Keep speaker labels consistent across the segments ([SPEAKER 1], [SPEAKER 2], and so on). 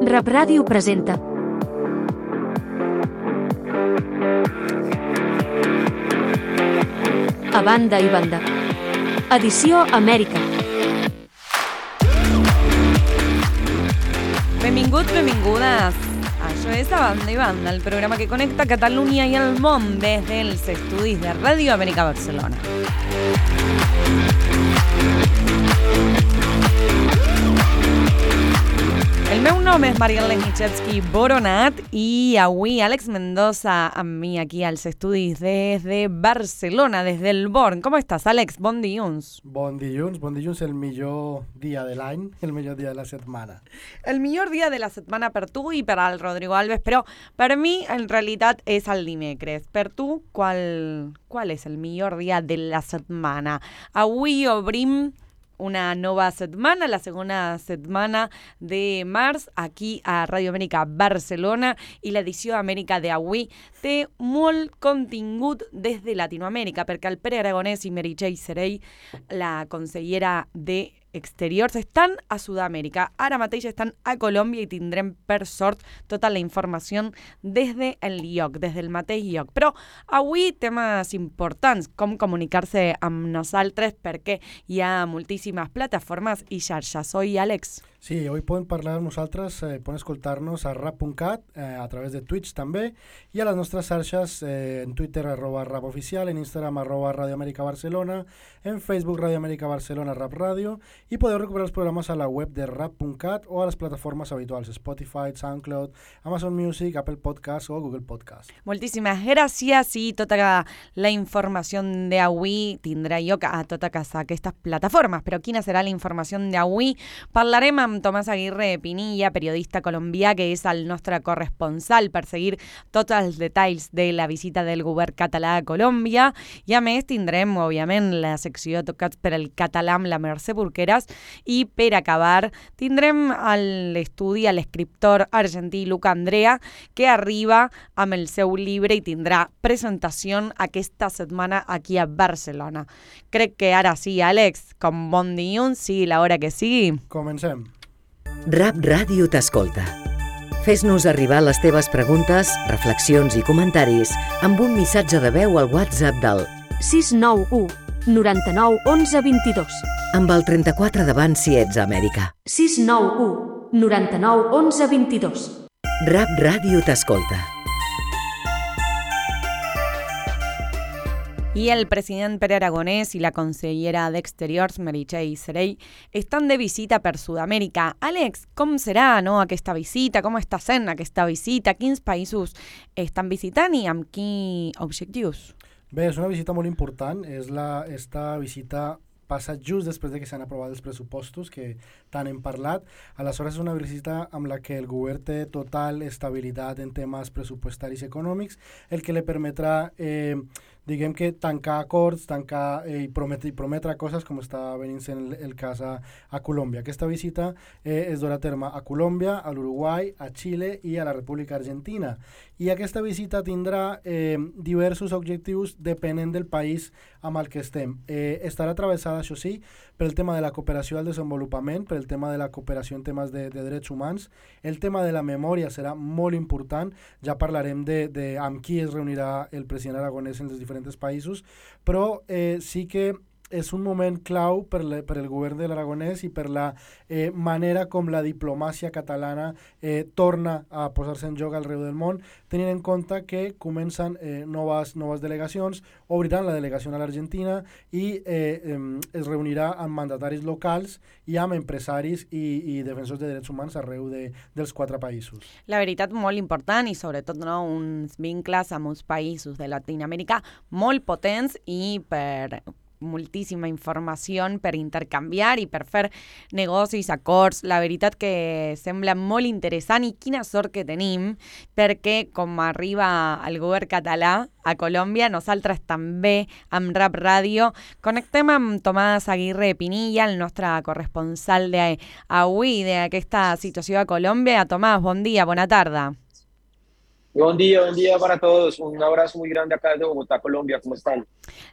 [SPEAKER 1] Rap Ràdio presenta A banda i banda. Edició Amèrica.
[SPEAKER 2] Benvinguts, benvingudes. Això és A Banda i Banda, el programa que connecta Catalunya i el món des dels estudis de Ràdio Amèrica Barcelona. El meu nom és Mariel Lenichevsky Boronat i avui Àlex Mendoza amb mi aquí als estudis des de Barcelona, des del Born. Com estàs, Àlex? Bon dilluns.
[SPEAKER 3] Bon dilluns, bon dilluns, el millor dia de l'any, el millor dia de la setmana.
[SPEAKER 2] El millor dia de la setmana per tu i per al Rodrigo Alves, però per mi en realitat és el dimecres. Per tu, qual, qual és el millor dia de la setmana? Avui obrim una nova setmana, la segona setmana de març aquí a Ràdio Amèrica Barcelona i l'edició Amèrica d'avui té molt contingut des de Latinoamèrica perquè el Pere Aragonès i Meritxell Serey, la consellera de exteriors estan a Sud-amèrica. Ara mateix estan a Colòmbia i tindrem, per sort, tota la informació des del de lloc, des del mateix lloc. Però avui temes importants, com comunicar-se amb nosaltres, perquè hi ha moltíssimes plataformes i xarxes. Oi, Àlex?
[SPEAKER 3] Sí, hoy pueden parlar amb nosaltres, eh, poden escoltar-nos a rap.cat, eh, a través de Twitch també, i a les nostres xarxes eh, en Twitter arroba rap oficial, en Instagram arroba Radio Amèrica Barcelona, en Facebook Radio Amèrica Barcelona Rap Radio, i podeu recuperar els programes a la web de rap.cat o a les plataformes habituals, Spotify, SoundCloud, Amazon Music, Apple Podcast o Google Podcast.
[SPEAKER 2] Moltíssimes gràcies i tota la informació d'avui tindrà lloc a totes aquestes plataformes, però quina serà la informació d'avui? Parlarem amb Tomàs Aguirre Pinilla, periodista colombià, que és el nostre corresponsal per seguir tots els detalls de la visita del govern català a Colòmbia. I a més tindrem, òbviament, la secció tocats per el català amb la Mercè Burqueras i per acabar tindrem a l'estudi a l'escriptor argentí Luca Andrea que arriba amb el seu llibre i tindrà presentació aquesta setmana aquí a Barcelona. Crec que ara sí, Àlex, com bon dilluns, sigui l'hora que sigui.
[SPEAKER 3] Comencem.
[SPEAKER 4] Rap Ràdio t'escolta. Fes-nos arribar les teves preguntes, reflexions i comentaris amb un missatge de veu al WhatsApp del
[SPEAKER 1] 691 99 11 22.
[SPEAKER 4] Amb el 34 davant si ets a Amèrica.
[SPEAKER 1] 691 99 11 22.
[SPEAKER 4] Rap Ràdio t'escolta.
[SPEAKER 2] Y el presidente Pere Aragonés y la consellera d'Exteriors, Meritxell Serey, estan de visita per Sud-amèrica. Àlex, com serà no, aquesta visita? Com està sent aquesta visita? Quins països estan visitant i amb quins objectius?
[SPEAKER 3] Bé, és una visita molt important. És la, esta visita passa just després de que s'han aprovat els pressupostos que tant hem parlat. Aleshores és una visita amb la que el govern té total estabilitat en temes pressupostaris econòmics, el que li permetrà eh, diguem que tancar acords, tancar eh, i, prometre, i prometre coses com està venint sent el, el cas a, a Colòmbia. Aquesta visita eh, es durà a terme a Colòmbia, a l'Uruguai, a Xile i a la República Argentina. I aquesta visita tindrà eh, diversos objectius depenent del país amb el que estem. Eh, estarà travessada, això sí, pel tema de la cooperació al desenvolupament, pel tema de la cooperació en temes de, de drets humans. El tema de la memòria serà molt important. Ja parlarem de, de amb qui es reunirà el president aragonès en els diferents països, però eh, sí que és un moment clau per, le, per el govern de l'Aragonès i per la eh, manera com la diplomàcia catalana eh, torna a posar-se en joc arreu del món, tenint en compte que comencen eh, noves, noves delegacions, obriran la delegació a l'Argentina i eh, eh, es reunirà amb mandataris locals i amb empresaris i, i defensors de drets humans arreu de, dels quatre països.
[SPEAKER 2] La veritat, molt important i sobretot no, uns vincles amb uns països de Latinoamèrica molt potents i per moltíssima informació per intercanviar i per fer negocis, acords. La veritat que sembla molt interessant i quina sort que tenim perquè com arriba el govern català a Colòmbia, nosaltres també amb Rap Ràdio connectem amb Tomàs Aguirre Pinilla, el nostre corresponsal d'avui d'aquesta situació a Colòmbia. Tomàs, bon dia, bona tarda.
[SPEAKER 5] Buen día, buen día para todos. Un abrazo muy grande acá desde Bogotá, Colombia. ¿Cómo están?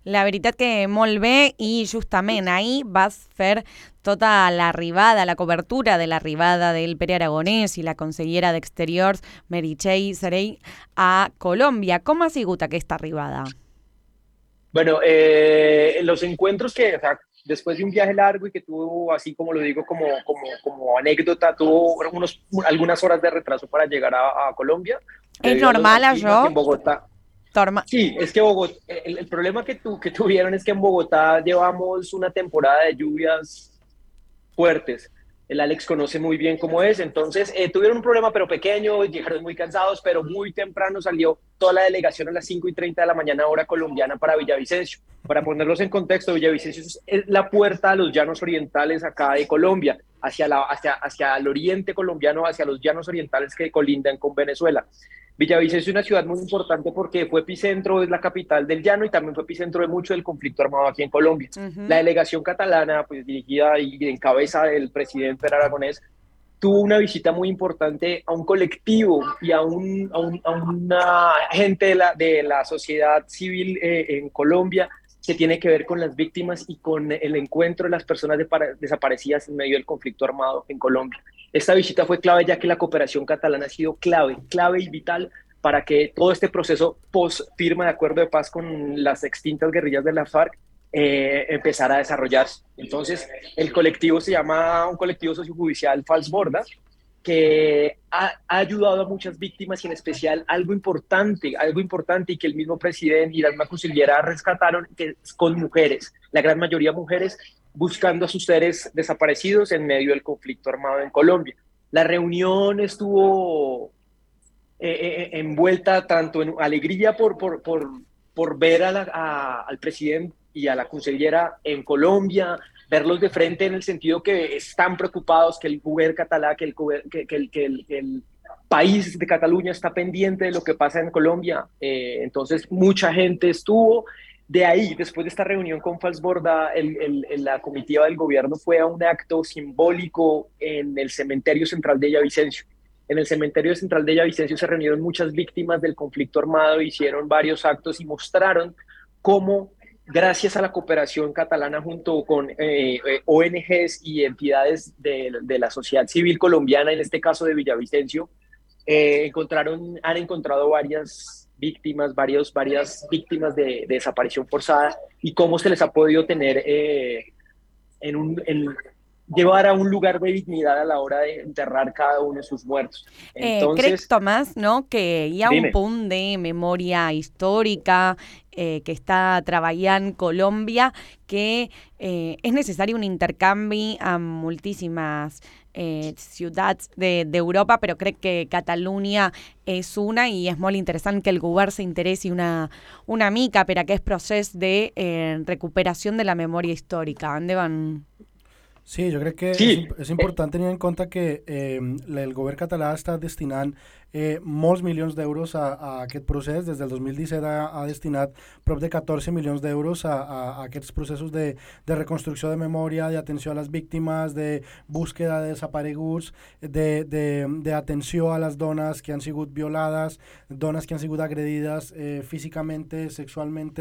[SPEAKER 2] La veritat que molt bé i justament ahir vas fer tota l'arribada, la cobertura de l'arribada del Pere Aragonès i la consellera d'Exteriors Meritxell Serey a Colòmbia. Com ha sigut aquesta arribada?
[SPEAKER 5] Bueno, eh, los encuentros que, o sea, después de un viaje largo y que tuvo, así como lo digo, como, como, como anécdota, tuvo unos, algunas horas de retraso para llegar a, a Colombia.
[SPEAKER 2] És normal, això?
[SPEAKER 5] En Bogotá.
[SPEAKER 2] Torma
[SPEAKER 5] Sí, es que Bogotá, el, el problema que, tu, que tuvieron es que en Bogotá llevamos una temporada de lluvias fuertes. El Alex conoce muy bien cómo es, entonces eh, tuvieron un problema pero pequeño, llegaron muy cansados, pero muy temprano salió toda la delegación a las 5 y 30 de la mañana hora colombiana para Villavicencio. Para ponerlos en contexto, Villavicencio es la puerta a los llanos orientales acá de Colombia, hacia, la, hacia, hacia el oriente colombiano, hacia los llanos orientales que colindan con Venezuela. Villavicencio es una ciudad muy importante porque fue epicentro, es la capital del llano y también fue epicentro de mucho del conflicto armado aquí en Colombia. Uh -huh. La delegación catalana, pues dirigida y en cabeza del presidente Aragonés, tuvo una visita muy importante a un colectivo y a, un, a, un, a una gente de la, de la sociedad civil eh, en Colombia que tiene que ver con las víctimas y con el encuentro de las personas de desaparecidas en medio del conflicto armado en Colombia. Esta visita fue clave ya que la cooperación catalana ha sido clave, clave y vital para que todo este proceso post firma de acuerdo de paz con las extintas guerrillas de la FARC eh, empezara a desarrollarse. Entonces, el colectivo se llama un colectivo sociojudicial Falsborda, que ha, ha, ayudado a muchas víctimas y en especial algo importante, algo importante y que el mismo presidente y la misma consellera rescataron, que es con mujeres, la gran mayoría mujeres, buscando a sus seres desaparecidos en medio del conflicto armado en Colombia. La reunión estuvo eh, eh, envuelta tanto en alegría por, por, por, por ver a la, a, al presidente y a la consellera en Colombia, verlos de frente en el sentido que están preocupados, que el gobierno catalán, que el, que, el, que, el, país de Cataluña está pendiente de lo que pasa en Colombia. Eh, entonces, mucha gente estuvo. De ahí, después de esta reunión con Falsborda, la comitiva del gobierno fue a un acto simbólico en el cementerio central de Villavicencio. En el cementerio central de Villavicencio se reunieron muchas víctimas del conflicto armado, hicieron varios actos y mostraron cómo gracias a la cooperación catalana junto con eh, ONGs y entidades de, de, la sociedad civil colombiana, en este caso de Villavicencio, eh, encontraron, han encontrado varias víctimas, varios, varias víctimas de, de, desaparición forzada y cómo se les ha podido tener eh, en un... En, llevar a un lugar de dignidad a la hora de enterrar cada uno de sus muertos.
[SPEAKER 2] Entonces, eh, Tomàs, no, que hi ha dime. un punt de memòria històrica eh, que està treballant Colòmbia que eh, és necessari un intercanvi amb moltíssimes eh, d'Europa, de, però crec que Catalunya és una i és molt interessant que el govern s'interessi una, una mica per aquest procés de eh, recuperació de la memòria històrica. Endavant.
[SPEAKER 3] Sí, jo crec que sí. és, és important tenir en compte que eh, el govern català està destinant eh, molts milions d'euros a, a aquest procés. Des del 2017 ha, ha destinat prop de 14 milions d'euros a, a, a aquests processos de, de reconstrucció de memòria, d'atenció a les víctimes, de búsqueda de desapareguts, d'atenció de, de, a les dones que han sigut violades, dones que han sigut agredides eh, físicament, sexualment,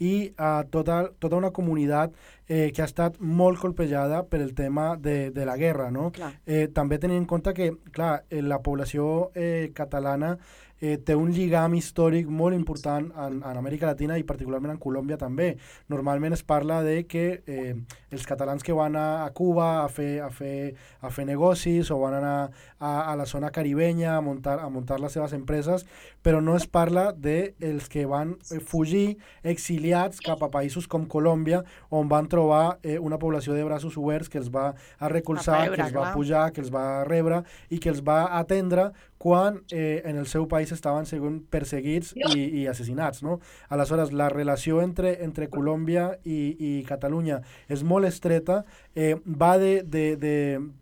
[SPEAKER 3] i a tota, tota una comunitat eh, que ha estat molt colpejada per el tema de, de la guerra, no? Eh, també tenint en compte que, clar, eh, la població eh, catalana eh, té un lligam històric molt important en, en Amèrica Latina i particularment en Colòmbia també. Normalment es parla de que eh, els catalans que van a, a Cuba a fer, a, fer, a fer negocis o van anar a, a la zona caribenya a muntar, a muntar les seves empreses, però no es parla de els que van eh, fugir exiliats cap a països com Colòmbia, on van trobar eh, una població de braços oberts que els va a recolzar,
[SPEAKER 2] rebre,
[SPEAKER 3] que els va
[SPEAKER 2] clar.
[SPEAKER 3] pujar, que els va rebre i que els va atendre quan eh, en el seu país estaven segons perseguits i, i assassinats. No? Aleshores, la relació entre, entre Colòmbia i, i Catalunya és molt estreta, eh, va de, de, de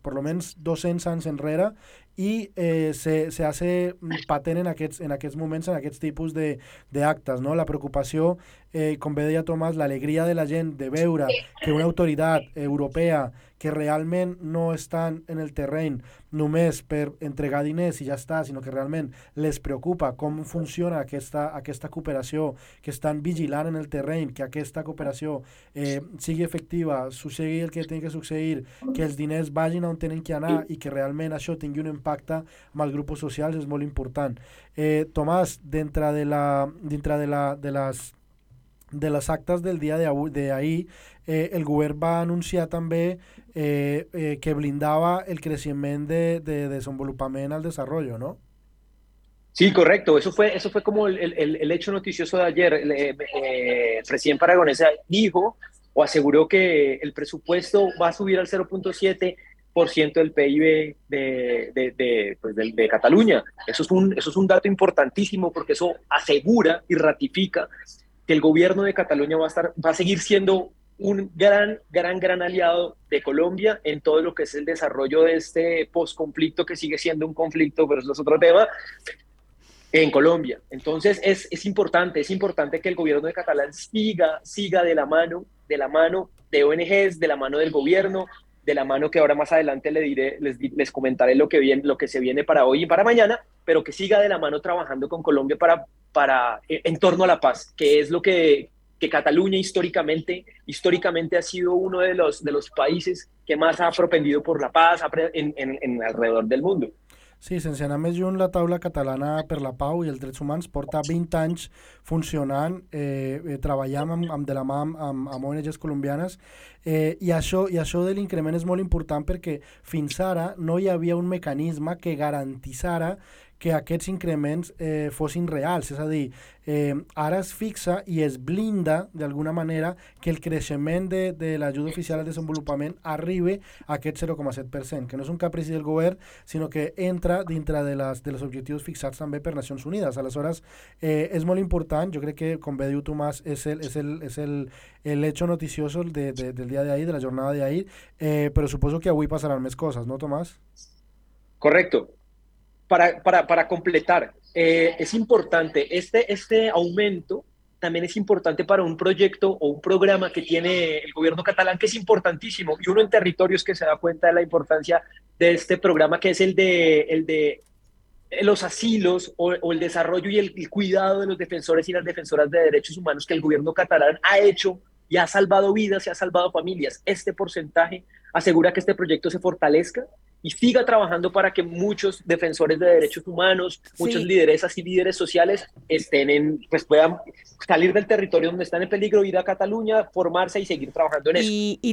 [SPEAKER 3] per almenys 200 anys enrere i eh, se, se hace patent en aquests, en aquests moments, en aquests tipus de- d'actes. No? La preocupació, eh, com bé deia Tomàs, l'alegria de la gent de veure que una autoritat europea que realment no estan en el terreny només per entregar diners i ja està, sinó que realment les preocupa com funciona aquesta, aquesta cooperació, que estan vigilant en el terreny, que aquesta cooperació eh, sigui efectiva, succeï el que tingui que succeir, que els diners vagin on tenen que anar i que realment això tingui un impacte amb els grups socials és molt important. Eh, Tomàs, dintre de, la, dintre de, la, de les de les actes del dia d'ahir, eh, el govern va anunciar també eh, eh, que blindava el creixement de, de al desarrollo, ¿no?
[SPEAKER 5] Sí, correcto. Eso fue, eso fue como el, hecho noticioso de ayer. El, eh, eh, Paragonesa dijo o aseguró que el presupuesto va a subir al 0.7% del PIB de, de, de, pues, de Cataluña. Eso es, un, eso es un dato importantísimo porque eso asegura y ratifica que el gobierno de Cataluña va a, estar, va a seguir siendo un gran, gran, gran aliado de Colombia en todo lo que es el desarrollo de este posconflicto que sigue siendo un conflicto, pero es otro tema, en Colombia. Entonces es, es importante, es importante que el gobierno de Catalán siga, siga de la mano, de la mano de ONGs, de la mano del gobierno, de la mano que ahora más adelante le diré, les, les comentaré lo que, viene, lo que se viene para hoy y para mañana, pero que siga de la mano trabajando con Colombia para, para eh, en torno a la paz, que es lo que, que Cataluña históricamente, históricamente ha sido uno de los, de los países que más ha propendido por la paz en, en, en alrededor del mundo.
[SPEAKER 3] Sí, més lluny, la taula catalana per la pau i els drets humans porta 20 anys funcionant, eh, eh, treballant amb, amb de la mà amb, amb, amb ONGs colombianes eh, i, això, i això de l'increment és molt important perquè fins ara no hi havia un mecanisme que garantissara que aquests increments eh, fossin reals, és a dir, eh, ara es fixa i es blinda d'alguna manera que el creixement de, de l'ajuda oficial al desenvolupament arribi a aquest 0,7%, que no és un caprici del govern, sinó que entra dintre de, les, de los objectius fixats també per Nacions Unides. Aleshores, eh, és molt important, jo crec que, com bé diu Tomàs, és el, és el, és el, el hecho noticioso de, de, del dia d'ahir, de la jornada d'ahir, eh, però suposo que avui passaran més coses, no, Tomàs?
[SPEAKER 5] Correcto. Para, para, para completar, eh, es importante, este, este aumento también es importante para un proyecto o un programa que tiene el gobierno catalán, que es importantísimo, y uno en territorios que se da cuenta de la importancia de este programa, que es el de, el de los asilos o, o el desarrollo y el, el cuidado de los defensores y las defensoras de derechos humanos que el gobierno catalán ha hecho y ha salvado vidas y ha salvado familias. Este porcentaje asegura que este proyecto se fortalezca y siga trabajando para que muchos defensores de derechos humanos, muchos
[SPEAKER 2] Sí.
[SPEAKER 5] lideresas y líderes sociales estén en, pues puedan salir del territorio donde están en peligro, ir a Cataluña, formarse y seguir trabajando en eso.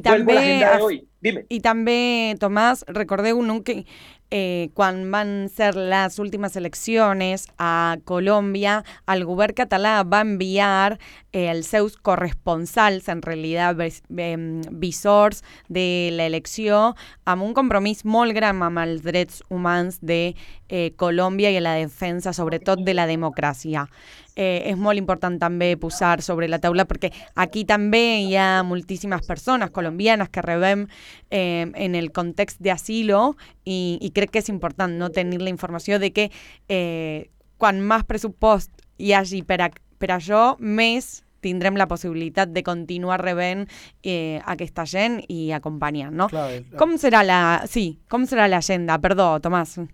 [SPEAKER 5] Agenda de
[SPEAKER 2] af-
[SPEAKER 5] hoy. Dime.
[SPEAKER 2] I també, Tomàs, recordeu que eh, quan van ser les últimes eleccions a Colòmbia, el govern català va enviar eh, els seus corresponsals, en realitat vis- em, visors de l'elecció, amb un compromís molt gran amb els drets humans de eh, Colòmbia i la defensa, sobretot, de la democràcia. Eh, és molt important també posar sobre la taula perquè aquí també hi ha moltíssimes persones colombianes que rebem eh, en el context d'asilo i, i crec que és important no tenir la informació de que eh, quan més pressupost hi hagi per, a, per això, més tindrem la possibilitat de continuar rebent eh, aquesta gent i acompanyant, no?
[SPEAKER 3] Clar,
[SPEAKER 2] Com serà la... Sí, com serà l'agenda? Perdó, Tomàs.
[SPEAKER 5] No,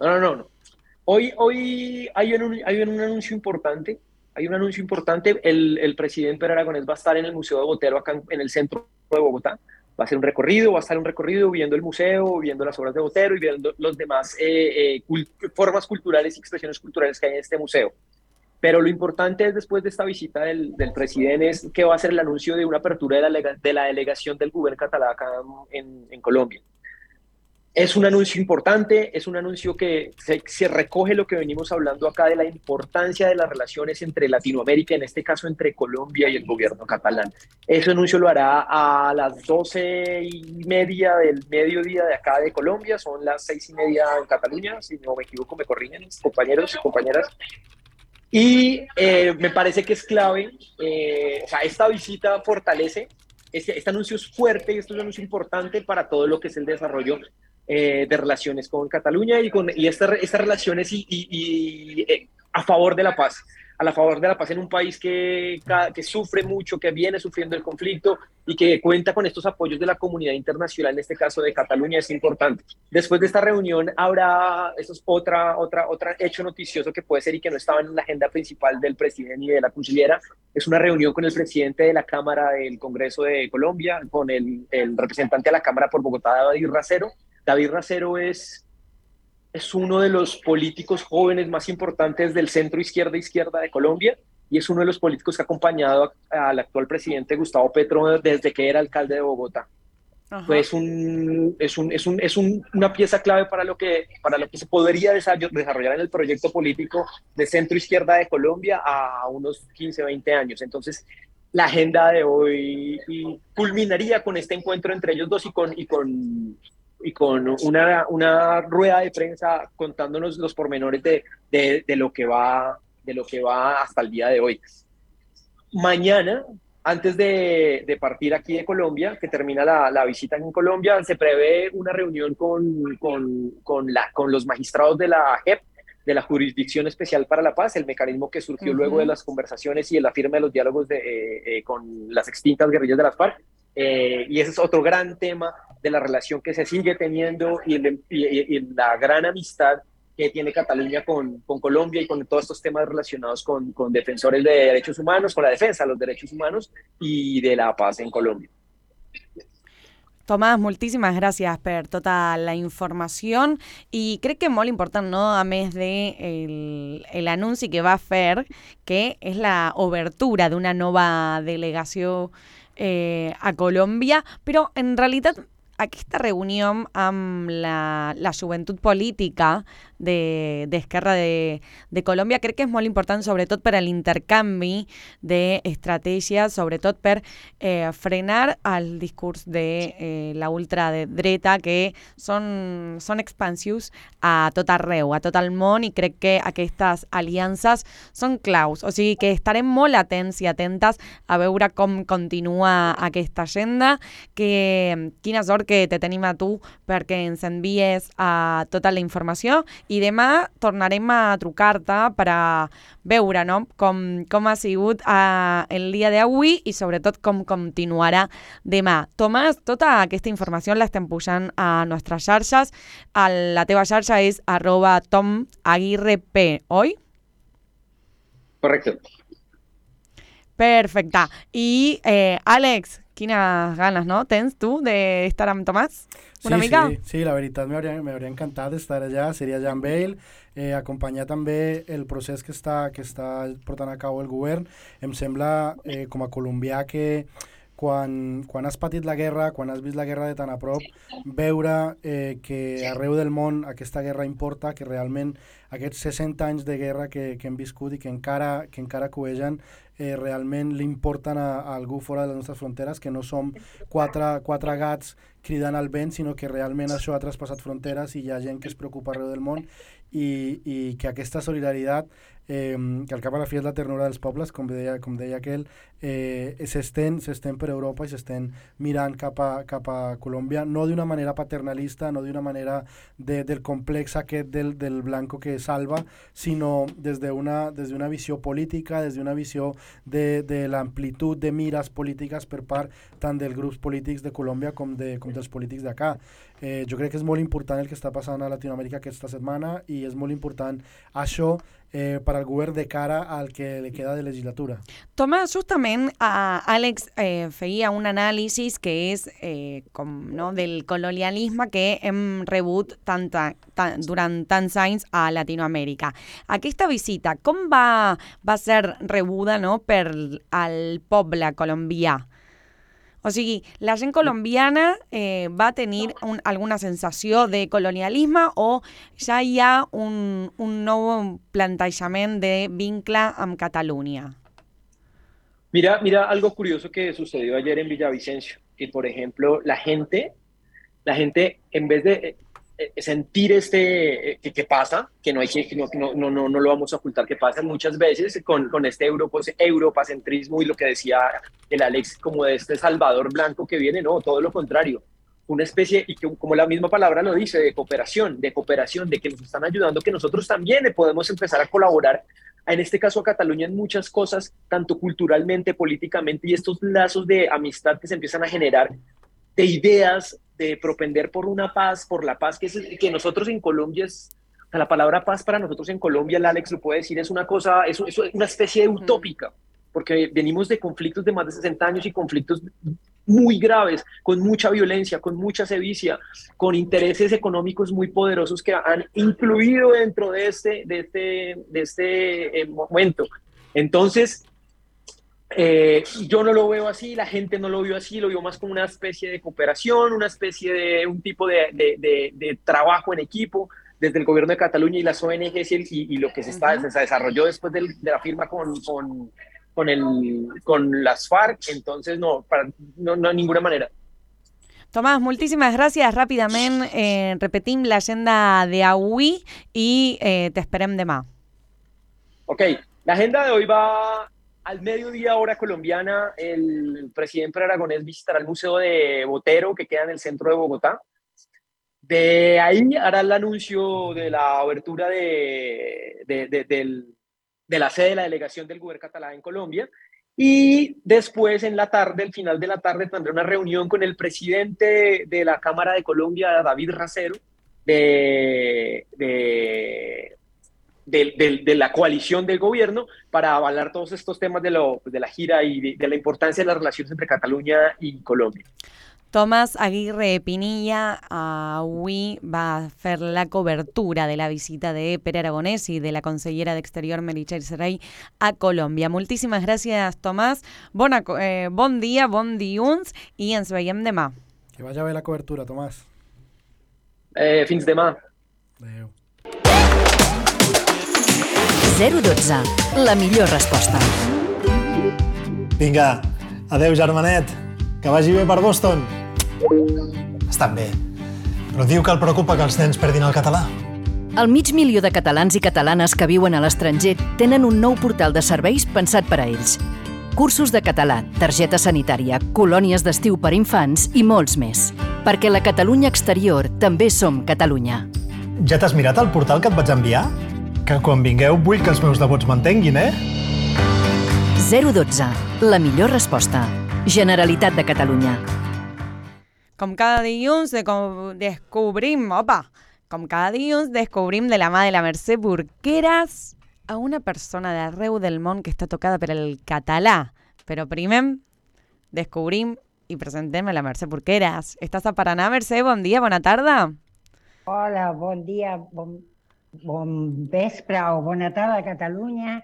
[SPEAKER 5] no, no, no. Hoy, hoy hay, un, hay un anuncio importante. Hay un anuncio importante. El, el presidente Aragonés va a estar en el Museo de Botero, acá en, el centro de Bogotá. Va a ser un recorrido, va a estar un recorrido viendo el museo, viendo las obras de Botero y viendo los demás eh, eh, formas culturales y expresiones culturales que hay en este museo. Pero lo importante es después de esta visita del, presidente es que va a ser el anuncio de una apertura de la, de la delegación del gobierno catalán acá en Colombia. Es un anuncio importante, es un anuncio que se, recoge lo que venimos hablando acá de la importancia de las relaciones entre Latinoamérica, en este caso entre Colombia y el gobierno catalán. Ese anuncio lo hará a las doce y media del mediodía de acá de Colombia, son las seis y media en Cataluña, si no me equivoco, me corrigen compañeros y compañeras. Y eh, me parece que es clave, eh, o sea, esta visita fortalece este, este, anuncio es fuerte y este es un anuncio importante para todo lo que es el desarrollo eh, de relaciones con Cataluña y, con, y estas relaciones y, y, eh, a favor de la paz, a la favor de la paz en un país que, que sufre mucho, que viene sufriendo el conflicto y que cuenta con estos apoyos de la comunidad internacional, en este caso de Cataluña, es importante. Después de esta reunión habrá, eso es otra, otra, otra hecho noticioso que puede ser y que no estaba en la agenda principal del presidente ni de la canciller, es una reunión con el presidente de la Cámara del Congreso de Colombia, con el, el representante de la Cámara por Bogotá, David Racero, David Racero es, es uno de los políticos jóvenes más importantes del centro izquierda izquierda de Colombia y es uno de los políticos que ha acompañado al actual presidente Gustavo Petro desde que era alcalde de Bogotá. Pues un, es, un, es, un, es una pieza clave para lo, que, para lo que se podría desarrollar en el proyecto político de centro izquierda de Colombia a unos 15, 20 años. Entonces, la agenda de hoy culminaría con este encuentro entre ellos dos y con, y con y con una, una rueda de prensa contándonos los pormenores de, de, de, lo que va, de lo que va hasta el día de hoy. Mañana, antes de, de partir aquí de Colombia, que termina la, la, visita en Colombia, se prevé una reunión con, con, con, la, con los magistrados de la JEP, de la Jurisdicción Especial para la Paz, el mecanismo que surgió luego de las conversaciones y de la firma de los diálogos de, eh, eh, con las extintas guerrillas de las FARC. Eh, y ese es otro gran tema de la relación que se sigue teniendo y, la gran amistad que tiene Cataluña con, con, Colombia y con todos estos temas relacionados con, con, defensores de derechos humanos, con la defensa de los derechos humanos y de la paz en Colombia.
[SPEAKER 2] Tomás, muchísimas gracias por toda la información y creo que es muy importante, no? a mes de el, el anuncio que va hacer, que es la obertura de una nueva delegación eh, a Colombia, pero en realidad aquesta reunió amb la, la joventut política de, d'Esquerra de, de Colòmbia crec que és molt important sobretot per a l'intercanvi d'estratègies, sobretot per eh, frenar el discurs de eh, la ultradreta que són, són expansius a tot arreu, a tot el món i crec que aquestes aliances són claus, o sigui que estarem molt atents i atentes a veure com continua aquesta agenda, que quina sort que te tenim a tu perquè ens envies a tota la informació i demà tornarem a trucar-te per a veure no? com, com ha sigut uh, el dia d'avui i sobretot com continuarà demà. Tomàs, tota aquesta informació l'estem pujant a nostres xarxes. A la teva xarxa és arroba tomaguirrep, oi?
[SPEAKER 5] Correcte.
[SPEAKER 2] Perfecte. I, eh, Àlex, quines ganes, no? Tens tu d'estar amb Tomàs? Una
[SPEAKER 3] sí,
[SPEAKER 2] mica?
[SPEAKER 3] Sí, sí, la veritat m'hauria encantat estar allà, seria ja amb ell, eh, acompanyar també el procés que està, que està portant a cabo el govern. Em sembla, eh, com a colombià, que quan, quan has patit la guerra, quan has vist la guerra de tan a prop, veure eh, que arreu del món aquesta guerra importa, que realment aquests 60 anys de guerra que, que hem viscut i que encara, que encara coegen eh, realment li importen a, a algú fora de les nostres fronteres, que no som quatre, quatre gats cridant al vent, sinó que realment això ha traspassat fronteres i hi ha gent que es preocupa arreu del món i, i que aquesta solidaritat eh, que al cap a la fi és la ternura dels pobles, com deia, com deia aquell, eh, s'estén per Europa i s'estén mirant cap a, cap a Colòmbia, no d'una manera paternalista, no d'una manera de, del complex aquest del, del blanco que salva, sinó des d'una des una visió política, des d'una visió de, de l'amplitud de mires polítiques per part tant dels grups polítics de Colòmbia com de, com dels polítics d'acá. Eh, jo crec que és molt important el que està passant a Latinoamèrica aquesta setmana i és molt important això eh, per al govern de cara al que li queda de legislatura.
[SPEAKER 2] Tomàs, justament eh, Àlex eh, feia un anàlisi que és eh, com, no, del colonialisme que hem rebut tanta, tan, durant tants anys a Latinoamèrica. Aquesta visita, com va, va ser rebuda no, per al poble colombià? O sigui, la gent colombiana eh, va tenir un, alguna sensació de colonialisme o ja hi un, un nou de vincle amb Catalunya?
[SPEAKER 5] Mira, mira algo curioso que sucedió ayer en Villavicencio, que por ejemplo la gente, la gente en vez de sentir este eh, que, que, pasa, que no hay que no, no, no, no lo vamos a ocultar que pasa muchas veces con, con este Europa, europacentrismo y lo que decía el Alex como de este Salvador Blanco que viene, no, todo lo contrario, una especie, y que como la misma palabra lo dice, de cooperación, de cooperación, de que nos están ayudando, que nosotros también podemos empezar a colaborar, en este caso a Cataluña, en muchas cosas, tanto culturalmente, políticamente, y estos lazos de amistad que se empiezan a generar, de ideas, de propender por una paz, por la paz que, es, que nosotros en Colombia es, la palabra paz para nosotros en Colombia, el Alex lo puede decir, es una cosa, es, es una especie de utópica, porque venimos de conflictos de más de 60 años y conflictos muy graves, con mucha violencia, con mucha sevicia, con intereses económicos muy poderosos que han incluido dentro de este, de este, de este eh, momento. Entonces, eh, yo no lo veo así, la gente no lo vio así, lo vio más como una especie de cooperación, una especie de un tipo de, de, de, trabajo en equipo desde el gobierno de Cataluña y las ONGs y, y lo que se, está, se desarrolló después de la firma con, con, con, el, con las FARC. Entonces, no, para, no, no de ninguna manera.
[SPEAKER 2] Tomás, moltíssimes gràcies. Ràpidament eh, repetim l'agenda d'avui i eh, t'esperem demà.
[SPEAKER 5] Ok, l'agenda de hoy va al mediodía hora colombiana, el presidente Aragonés visitará el Museo de Botero, que queda en el centro de Bogotá. De ahí hará el anuncio de la abertura de, de, la sede de la delegación del gobierno catalán en Colombia. Y después, en la tarde, al final de la tarde, tendrá una reunión con el presidente de la Cámara de Colombia, David Racero, de, de, de, la coalición del gobierno para avalar todos estos temas de, lo, de la gira y de, la importancia de las relaciones entre Cataluña y Colombia.
[SPEAKER 2] Tomás Aguirre Pinilla avui va fer la cobertura de la visita de Pere Aragonès i de la consellera d'Exterior Meritxell Serey a Colòmbia. Moltíssimes gràcies, Tomàs. Bona, eh, bon dia, bon dilluns i ens veiem demà.
[SPEAKER 3] Que vaya bé la cobertura, Tomàs.
[SPEAKER 5] Eh, fins demà.
[SPEAKER 3] Adéu.
[SPEAKER 4] 012. La millor resposta.
[SPEAKER 6] Vinga, adeu germanet. Que vagi bé per Boston. Estan bé. Però diu que el preocupa que els nens perdin el català.
[SPEAKER 4] El mig milió de catalans i catalanes que viuen a l'estranger tenen un nou portal de serveis pensat per a ells. Cursos de català, targeta sanitària, colònies d'estiu per infants i molts més. Perquè la Catalunya exterior també som Catalunya.
[SPEAKER 6] Ja t'has mirat el portal que et vaig enviar? Que quan vingueu vull que els meus devots m'entenguin, eh?
[SPEAKER 4] 012. La millor resposta. Generalitat de Catalunya.
[SPEAKER 2] Com cada dilluns de com descobrim, opa, com cada dilluns descobrim de la mà de la Mercè Burqueras a una persona d'arreu del món que està tocada per el català. Però primer descobrim i presentem a la Mercè Burqueras. Estàs a Paraná, Mercè? Bon dia, bona tarda.
[SPEAKER 7] Hola, bon dia, bon, bon vespre o bona tarda a Catalunya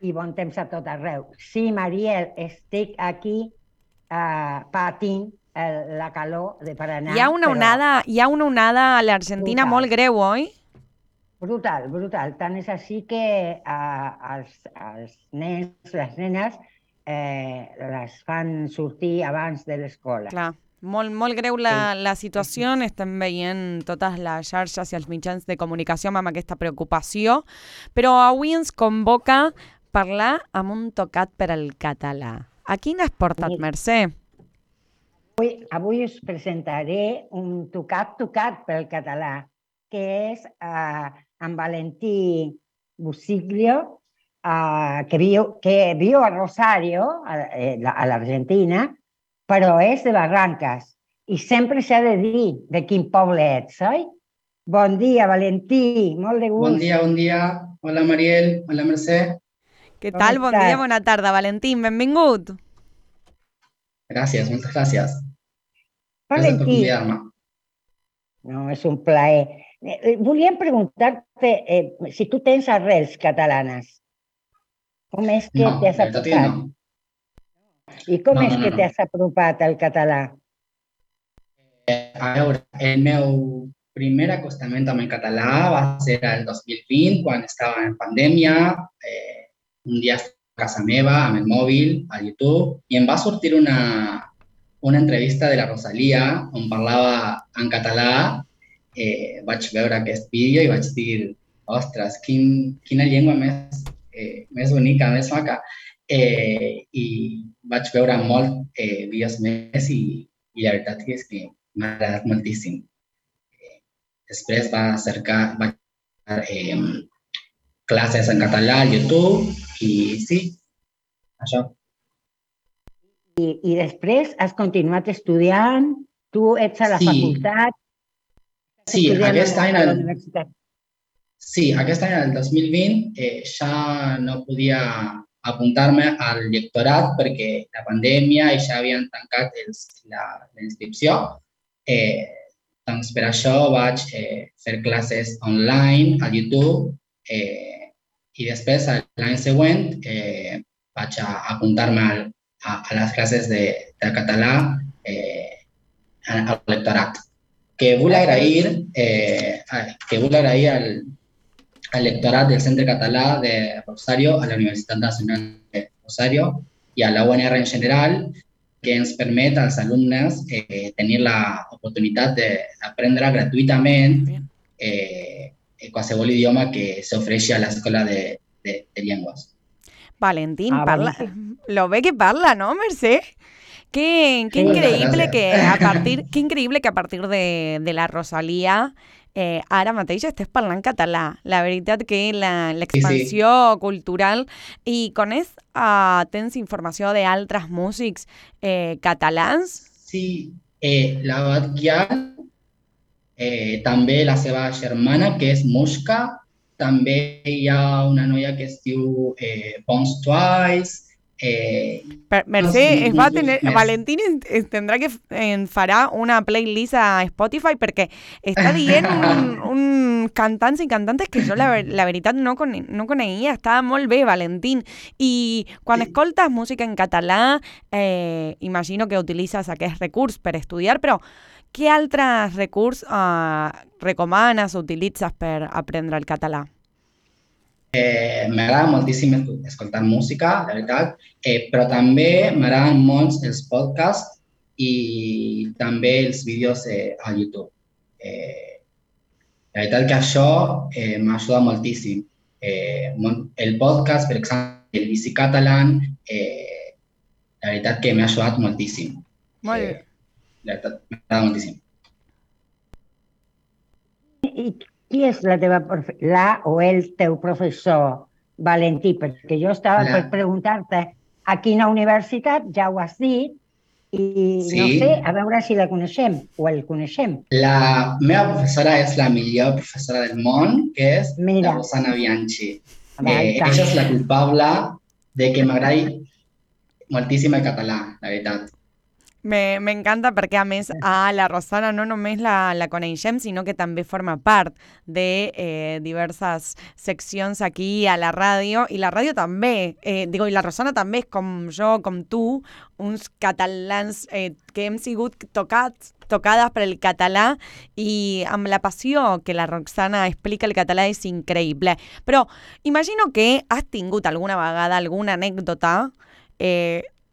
[SPEAKER 7] i bon temps a tot arreu. Sí, Mariel, estic aquí uh, patint el, la calor de Paraná.
[SPEAKER 2] Hi ha una, però... onada, hi ha una onada a l'Argentina molt greu, oi?
[SPEAKER 7] Brutal, brutal. Tant és així que uh, els, els nens, les nenes, eh, les fan sortir abans de l'escola.
[SPEAKER 2] Clar. Molt, molt greu la, la situació, estem veient totes les xarxes i els mitjans de comunicació amb aquesta preocupació, però avui ens convoca parlar amb un tocat per al català. A quin has portat, Mercè?
[SPEAKER 7] Avui, avui us presentaré un tocat tocat pel català, que és eh, en Valentí Busiglio, eh, que, viu, que viu a Rosario, a, a l'Argentina, però és de Barranques i sempre s'ha de dir de quin poble ets, oi? Bon dia, Valentí, molt de gust.
[SPEAKER 8] Bon dia, bon dia. Hola, Mariel. Hola, Mercè.
[SPEAKER 2] Què tal? Bon
[SPEAKER 7] estàs?
[SPEAKER 2] dia, bona tarda, Valentín. Benvingut.
[SPEAKER 8] Gràcies, moltes gràcies. Gràcies per
[SPEAKER 7] Valentí,
[SPEAKER 8] convidar-me.
[SPEAKER 7] no, és un plaer. Eh, Volíem preguntar-te eh, si tu tens arrels catalanes. Com és que
[SPEAKER 8] No,
[SPEAKER 7] t'has
[SPEAKER 8] no.
[SPEAKER 7] I com
[SPEAKER 8] No,
[SPEAKER 7] és
[SPEAKER 8] no,
[SPEAKER 7] que
[SPEAKER 8] no.
[SPEAKER 7] t'has apropat al català?
[SPEAKER 8] Eh, A veure, el meu primer acostament amb el català va ser el 2020, quan estava en pandèmia. Eh, un dia estava a casa meva, amb el mòbil, a YouTube, i em va sortir una, una entrevista de la Rosalia on parlava en català. Eh, vaig veure aquest vídeo i vaig dir, ostres, quin, quina llengua més, eh, més bonica, més maca. Eh, I vaig veure molt eh, vídeos més i, i la veritat és que m'ha agradat moltíssim. Eh, després va cercar, vaig eh, classes en català al YouTube i sí, això.
[SPEAKER 7] I, I després has continuat estudiant? Tu ets a la
[SPEAKER 8] Sí.
[SPEAKER 7] facultat?
[SPEAKER 8] Sí, aquest
[SPEAKER 7] a,
[SPEAKER 8] any
[SPEAKER 7] a
[SPEAKER 8] el-? Sí, aquest any, el 2020, eh, ja no podia apuntar-me al lectorat perquè la pandèmia i ja havien tancat els, la, la inscripció. Eh, doncs per això vaig eh, fer classes online a YouTube eh, i després l'any següent eh, vaig a apuntar-me al- a, a les classes de, de català eh, al lectorat. Que vull agrair, eh, a- que vull agrair al, al lectorat del Centre Català de Rosario, a la Universitat Nacional de Rosario i a la UNR en general, que ens permet als alumnes eh, tenir l'oportunitat d'aprendre gratuïtament eh, qualsevol idioma que s'ofereixi a l'escola de, de, de llengües.
[SPEAKER 2] Valentín,
[SPEAKER 7] Ah,
[SPEAKER 2] parla. Lo ve que parla, ¿no, Mercé? Qué, qué
[SPEAKER 7] Sí.
[SPEAKER 2] increïble
[SPEAKER 8] Gràcies.
[SPEAKER 2] que a partir, qué increïble que a partir de, de la Rosalia eh, ara mateix estés parlant català. La veritat que la- l'expansió cultural i coneix, uh, tens informació d'altres músics eh, catalans?
[SPEAKER 8] Sí, eh, la Batguian, eh, també la seva germana, que és Mushka, també hi ha una noia que es diu eh, Bones Twice, eh,
[SPEAKER 2] Per, Mercè,
[SPEAKER 8] sí,
[SPEAKER 2] es va
[SPEAKER 8] sí,
[SPEAKER 2] tener. Valentín en- en tindrà que f- en farà una playlist a Spotify perquè està dient un, un cantants i cantantes que jo la, la veritat no, cone, no coneixia, estava molt bé, Valentín. I quan escoltes música en català, eh, imagino que utilitzes aquest recurs per estudiar, però què altres recurs eh, recomanes o utilitzes per aprendre el català?
[SPEAKER 8] Eh, m'agrada moltíssim escol- escoltar música, la veritat, eh, però també m'agraden molt els podcasts i també els vídeos eh, a YouTube. Eh, la veritat que això eh, m'ajuda moltíssim. Eh, el podcast, per exemple, el Bici Catalan, eh, la veritat que m'ha ajudat moltíssim.
[SPEAKER 2] Molt
[SPEAKER 8] Eh, la veritat, m'agrada moltíssim.
[SPEAKER 7] I qui és la teva profe la o el teu professor, Valentí? Perquè jo estava
[SPEAKER 8] La-
[SPEAKER 7] per preguntar-te a quina universitat, ja ho has dit, i no
[SPEAKER 8] Sí.
[SPEAKER 7] sé, a veure si la coneixem o el coneixem.
[SPEAKER 8] La meva professora és la millor professora del món, que és
[SPEAKER 7] Mira.
[SPEAKER 8] la Rosana Bianchi.
[SPEAKER 7] Va, i
[SPEAKER 8] Eh,
[SPEAKER 7] tant.
[SPEAKER 8] ella és la culpable de que m'agradi moltíssim el català, la veritat.
[SPEAKER 2] Me- M'encanta perquè, a més, a la Rosana no només la, la coneixem, sinó que també forma part de eh, diverses seccions aquí a la ràdio, i la ràdio també, eh, digo, i la Rosana també és com jo, com tu, uns catalans eh, que hem sigut tocats tocades per el català i amb la passió que la Roxana explica el català és increïble. Però imagino que has tingut alguna vegada alguna anècdota eh,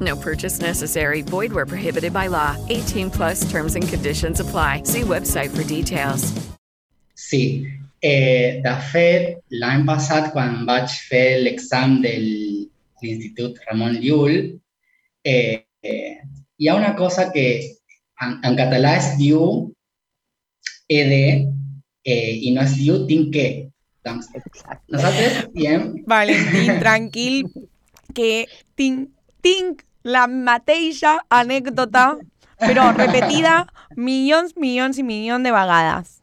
[SPEAKER 9] No purchase necessary. Void where prohibited by law. 18 plus terms and conditions apply. See website for details.
[SPEAKER 8] Sí, eh, de fet, l'any passat, quan vaig fer l'examen de l'Institut Ramon Llull, eh, eh, hi ha una cosa que en, en català es diu ED eh, i no es diu tinc que. Doncs, nosaltres diem...
[SPEAKER 2] Valentín, tranquil, que tinc, tinc la mateixa anècdota, però repetida milions, milions i milions de vegades.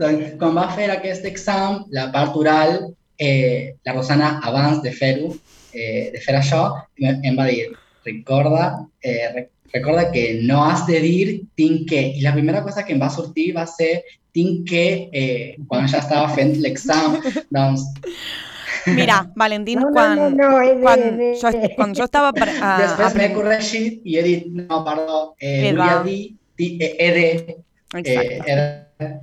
[SPEAKER 8] Doncs, quan va fer aquest examen, la part oral, eh, la Rosana, abans de fer-ho, eh, de fer això, em, va dir, recorda, eh, re- recorda que no has de dir tinc que. I la primera cosa que em va sortir va ser tinc que, eh, quan ja estava fent l'examen, doncs...
[SPEAKER 2] Mira, Valentín,
[SPEAKER 8] No, no, no,
[SPEAKER 2] quan, jo, quan jo estava per, a,
[SPEAKER 8] Després m'he
[SPEAKER 2] apren-
[SPEAKER 8] corregit i he dit, no, perdó, eh, volia dir, eh.
[SPEAKER 2] Exacte.
[SPEAKER 8] Eh,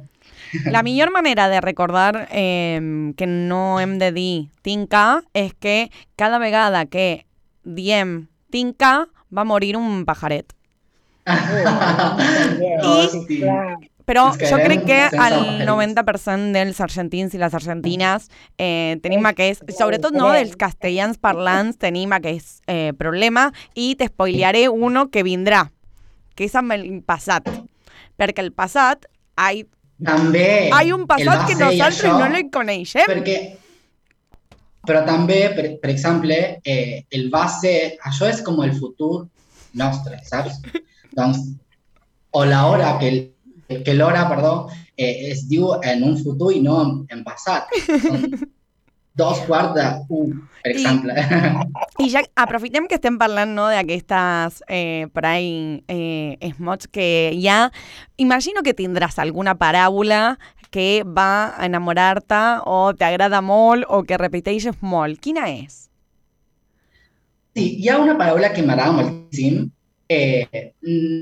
[SPEAKER 2] La millor manera de recordar eh, que no hem de dir tinca és que cada vegada que diem tinca va morir un pajaret.
[SPEAKER 8] I,
[SPEAKER 2] Però
[SPEAKER 8] Ens
[SPEAKER 2] jo
[SPEAKER 8] quedem
[SPEAKER 2] crec que el
[SPEAKER 8] pajarets.
[SPEAKER 2] 90% dels argentins i les argentines eh, tenim aquest, sobretot no dels castellans parlants, tenim aquest eh, problema i t'espoilearé uno que vindrà, que és amb el passat. Perquè el passat, hay,
[SPEAKER 8] També.
[SPEAKER 2] hay un passat que nosaltres
[SPEAKER 8] això,
[SPEAKER 2] no el coneixem.
[SPEAKER 8] Perquè, però també, per, per exemple, eh, el va ser... Això és com el futur nostre, saps? doncs, o l'hora que, el- que l'hora, perdó, eh, es diu en un futur i no en, en passat. Són dos quarts de un, per exemple.
[SPEAKER 2] I ja aprofitem que estem parlant no, d'aquestes eh, ahí eh, esmots que ha. Imagino que tindràs alguna paràbola que va a enamorar-te o t'agrada molt o que repeteixes molt. Quina és?
[SPEAKER 8] Sí, hi ha una paraula que m'agrada moltíssim. Eh,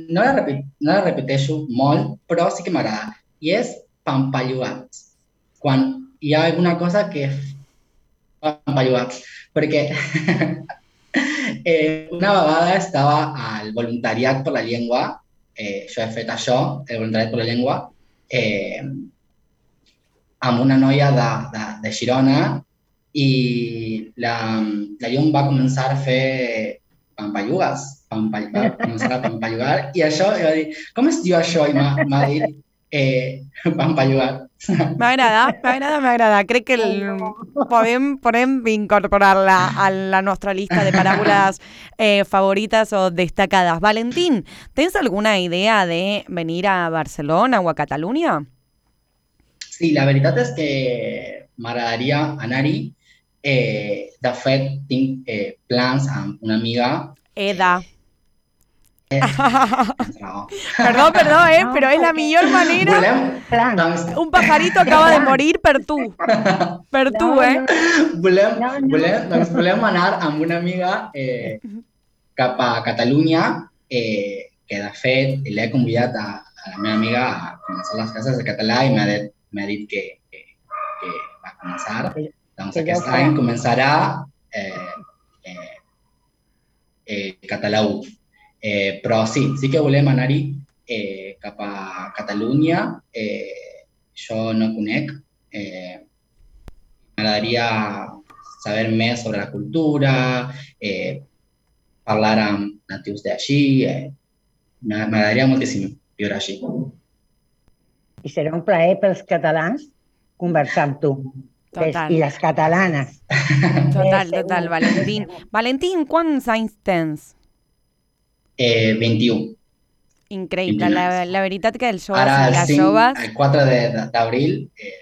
[SPEAKER 8] no, la repi- no la repeteixo molt, sí que m'agrada. I és pampallugats. Quan hi ha alguna cosa que és pampallugats. Perquè eh, una vegada estava al voluntariat per la llengua, eh, jo he fet això, el voluntariat per la llengua, eh, amb una noia de, de, de Girona i la, la llum va començar a fer pampallugues, pampall, va començar a pampallugar i això, i va dir, com es diu això? I m'ha dit, eh, pampallugar.
[SPEAKER 2] M'agrada, m'agrada, m'agrada. Crec que el, podem, podem incorporar-la a la nostra llista de paràboles eh, favorites o destacades. Valentín, tens alguna idea de venir a Barcelona o a Catalunya?
[SPEAKER 8] Sí, la veritat és que m'agradaria anar-hi. Eh, de fet, tinc eh, plans amb una amiga.
[SPEAKER 2] Eda.
[SPEAKER 8] No.
[SPEAKER 2] Perdó, perdó, eh, però és la millor manera.
[SPEAKER 8] Volem, doncs,
[SPEAKER 2] Un pajarito acaba de morir per tu. Per tu, eh?
[SPEAKER 8] volem, volem, doncs volem anar amb una amiga eh, cap a Catalunya, eh, que de fet l'he convidat a, a la meva amiga a començar les classes de català i m'ha dit, dit que, que, que va començar. Doncs
[SPEAKER 7] que
[SPEAKER 8] aquest any començarà eh, eh, eh, català 1. Eh, però sí, sí que volem anar-hi eh, cap a Catalunya. Eh, jo no conec. Eh, M'agradaria saber més sobre la cultura, eh, parlar amb natius d'així. Eh, m'a- M'agradaria moltíssim viure així.
[SPEAKER 7] I serà un plaer pels catalans conversar amb tu.
[SPEAKER 2] Total.
[SPEAKER 7] I les catalanes.
[SPEAKER 2] Total, total, Valentín. Valentín, quants anys tens?
[SPEAKER 8] Eh, 21.
[SPEAKER 2] Increïble. La, la veritat que els joves
[SPEAKER 8] Ara,
[SPEAKER 2] i
[SPEAKER 8] el,
[SPEAKER 2] les
[SPEAKER 8] 5,
[SPEAKER 2] joves...
[SPEAKER 8] el 4 de- de- d'abril eh,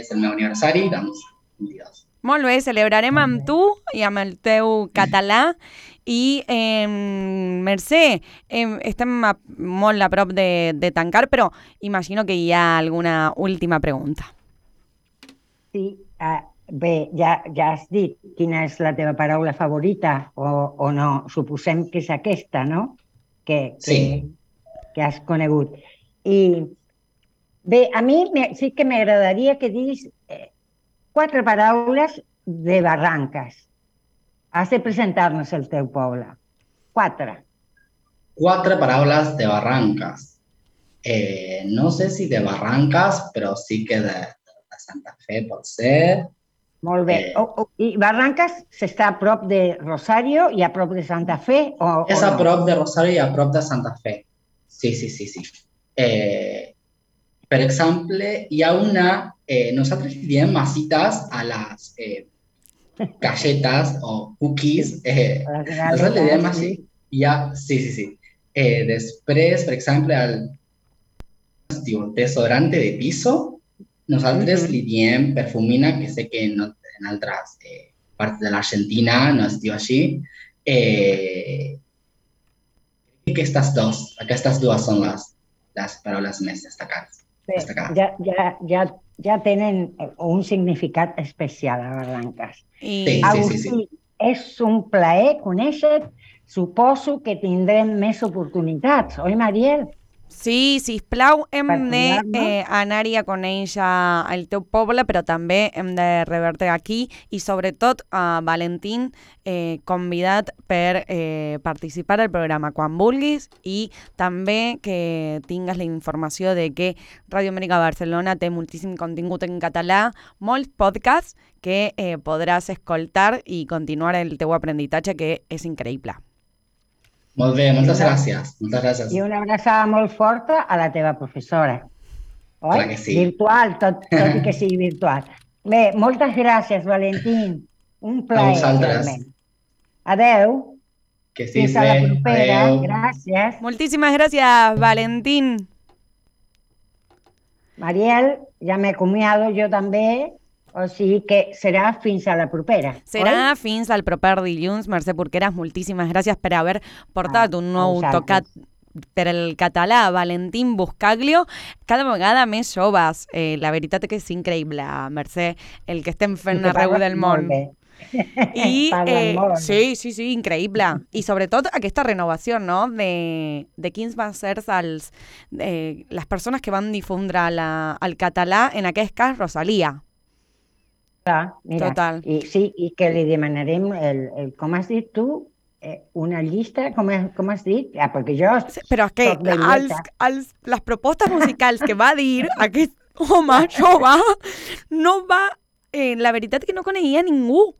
[SPEAKER 8] és el meu aniversari, doncs 22.
[SPEAKER 2] Molt bé, celebrarem amb tu i amb el teu català. I, eh, Mercè, eh, estem a, molt a prop de, de tancar, però imagino que hi ha alguna última pregunta.
[SPEAKER 7] Sí, ah, bé, ja, ja has dit quina és la teva paraula favorita o, o no. Suposem que és aquesta, no? Que, que,
[SPEAKER 8] Sí.
[SPEAKER 7] que has conegut. I bé, a mi me, sí que m'agradaria que diguis eh, quatre paraules de Barrancas. Has de presentar-nos el teu poble. Quatre.
[SPEAKER 8] Quatre paraules de Barrancas. Eh, no sé si de Barrancas, però sí que de, de Santa Fe pot ser.
[SPEAKER 7] Molt bé.
[SPEAKER 8] Eh.
[SPEAKER 7] Oh, oh, I Barrancas s'està a prop de Rosario i a prop de Santa Fe? O,
[SPEAKER 8] És
[SPEAKER 7] o
[SPEAKER 8] a
[SPEAKER 7] no?
[SPEAKER 8] prop de Rosario i a prop de Santa Fe. Sí, sí, sí, sí. Eh, per exemple, hi ha una... Eh, nosaltres diem masitas a les eh, galletes o cookies. Eh, nosaltres li diem així. Hi ha, sí, sí, sí. Eh, després, per exemple, diu desodorante de piso, nosaltres li diem perfumina, que sé que no, en altres eh, parts de l'Argentina no es diu així. Eh, aquestes dos, aquestes dues són les, les paraules més destacades.
[SPEAKER 7] Bé,
[SPEAKER 8] destacades.
[SPEAKER 7] ja, ja, ja, ja tenen un significat especial a Barrancas.
[SPEAKER 2] I...
[SPEAKER 8] Sí, sí, sí,
[SPEAKER 7] Agustí,
[SPEAKER 8] sí.
[SPEAKER 7] és un plaer conèixer Suposo que tindrem més oportunitats, oi, Mariel?
[SPEAKER 2] Sí, sisplau, hem
[SPEAKER 7] Per
[SPEAKER 2] de eh, anar-hi a conèixer el teu poble, però també hem de rebre aquí i sobretot a Valentín eh, convidat per eh, participar al programa quan vulguis i també que tingues la informació de que Ràdio Amèrica Barcelona té moltíssim contingut en català, molts podcasts que eh, podràs escoltar i continuar el teu aprenentatge que és increïble.
[SPEAKER 8] Molt bé, moltes gràcies. Moltes gràcies.
[SPEAKER 7] I una abraçada molt forta a la teva professora. Oi?
[SPEAKER 8] Clar que sí.
[SPEAKER 7] Virtual, tot, tot i que sigui virtual. Bé, moltes gràcies, Valentín. Un plaer,
[SPEAKER 8] vosaltres.
[SPEAKER 7] realment. Adeu.
[SPEAKER 8] Que estiguis
[SPEAKER 7] Fins a la
[SPEAKER 8] bé.
[SPEAKER 7] propera.
[SPEAKER 8] Adéu.
[SPEAKER 7] Gràcies.
[SPEAKER 2] Moltíssimes gràcies, Valentín.
[SPEAKER 7] Mariel, ja m'he acomiado jo també, o sigui que serà fins a la propera.
[SPEAKER 2] Serà
[SPEAKER 7] oi?
[SPEAKER 2] fins al proper dilluns. Mercè Porqueras, moltíssimes gràcies per haver portat
[SPEAKER 7] Ah,
[SPEAKER 2] un nou tocat per el català, Valentín Buscaglio, cada vegada més joves. Eh, la veritat que és increïble, Mercè, el que estem fent
[SPEAKER 7] que
[SPEAKER 2] arreu del món. I, eh, sí, sí, sí, increïble. I sobretot aquesta renovació, no?, de, de quins van ser els, eh, les persones que van difondre la, el català, en aquest cas, Rosalia.
[SPEAKER 7] Clar, mira,
[SPEAKER 2] Total.
[SPEAKER 7] I, sí, i que li demanarem, el, el, com has dit tu, eh, una llista, com, has- com has dit? Ah, perquè jo
[SPEAKER 2] Però és que
[SPEAKER 7] soc de
[SPEAKER 2] els,
[SPEAKER 7] dieta.
[SPEAKER 2] els, les propostes musicals que va dir aquest home jove no va... Eh, la veritat que no coneixia ningú.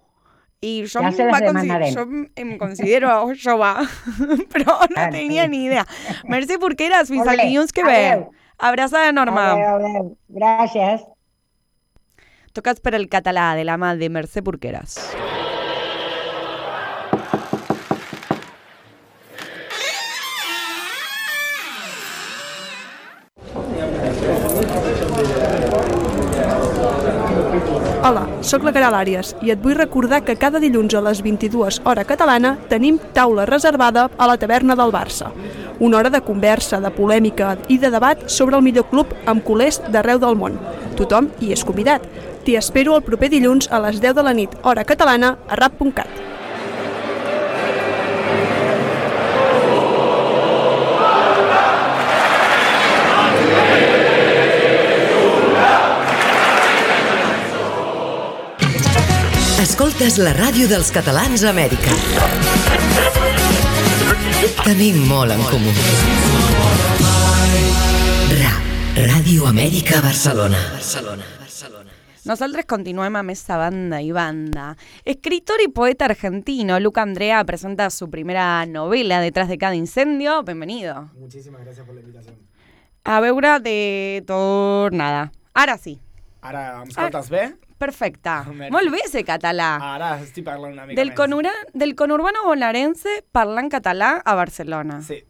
[SPEAKER 2] I jo,
[SPEAKER 7] Ja
[SPEAKER 2] em va consi-
[SPEAKER 7] demanarem.
[SPEAKER 2] jo em- em considero jove, però no
[SPEAKER 7] Ah,
[SPEAKER 2] tenia ni idea. Merci Porqueras, fins
[SPEAKER 7] Molt
[SPEAKER 2] al dilluns que ve.
[SPEAKER 7] Adéu.
[SPEAKER 2] Abraçada.
[SPEAKER 7] Adéu, adéu. Gràcies.
[SPEAKER 2] Tocats per el català de la mà de Mercè Porqueras.
[SPEAKER 10] Hola, sóc la Caral Àries i et vull recordar que cada dilluns a les 22 hora catalana tenim taula reservada a la taverna del Barça. Una hora de conversa, de polèmica i de debat sobre el millor club amb culers d'arreu del món. Tothom hi és convidat. T'hi espero el proper dilluns a les 10 de la nit, hora catalana, a rap.cat.
[SPEAKER 11] Escoltes la ràdio dels catalans a Amèrica. Tenim molt en comú. Ra, Ràdio Amèrica Barcelona. Barcelona.
[SPEAKER 2] Nosaltres continuem amb esta banda y banda. Escritor y poeta argentino, Luca Andrea presenta su primera novela, Detrás de cada incendio. Bienvenido.
[SPEAKER 12] Muchísimas gracias por la invitación.
[SPEAKER 2] A veure de tornada. Ara sí.
[SPEAKER 12] Ara em escoltes bé?
[SPEAKER 2] Perfecte.
[SPEAKER 12] Merci.
[SPEAKER 2] Molt bé ese català.
[SPEAKER 12] Ara estic parlant una mica
[SPEAKER 2] Del,
[SPEAKER 12] més.
[SPEAKER 2] conura, del conurbano bonaerense parlant català a Barcelona.
[SPEAKER 12] Sí.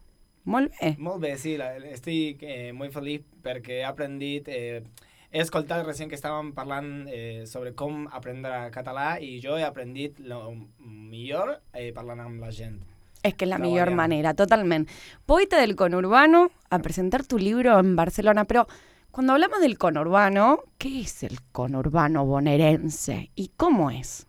[SPEAKER 2] Molt bé.
[SPEAKER 12] Molt bé, sí, la, estic eh, molt feliç perquè he aprendit... Eh, he escoltat recent que estàvem parlant eh, sobre com aprendre català i jo he aprendit lo millor eh, parlant amb la gent.
[SPEAKER 2] Es que es la mejor
[SPEAKER 12] variado.
[SPEAKER 2] manera, totalmente. Poeta del conurbano, a presentar tu libro en Barcelona, pero cuando hablamos del conurbano, ¿qué es el conurbano bonaerense y cómo es?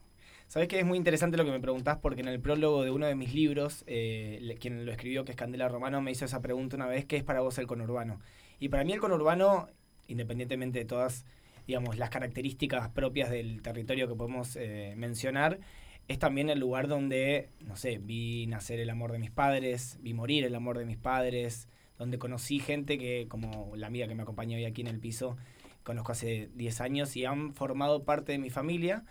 [SPEAKER 12] Sabes que es muy interesante lo que me preguntás porque en el prólogo de uno de mis libros, eh, quien lo escribió, que es Candela Romano, me hizo esa pregunta una vez, ¿qué es para vos el conurbano? Y para mí el conurbano, independientemente de todas, digamos, las características propias del territorio que podemos eh, mencionar, es también el lugar donde, no sé, vi nacer el amor de mis padres, vi morir el amor de mis padres, donde conocí gente que, como la amiga que me acompaña hoy aquí en el piso, conozco hace 10 años y han formado parte de mi familia.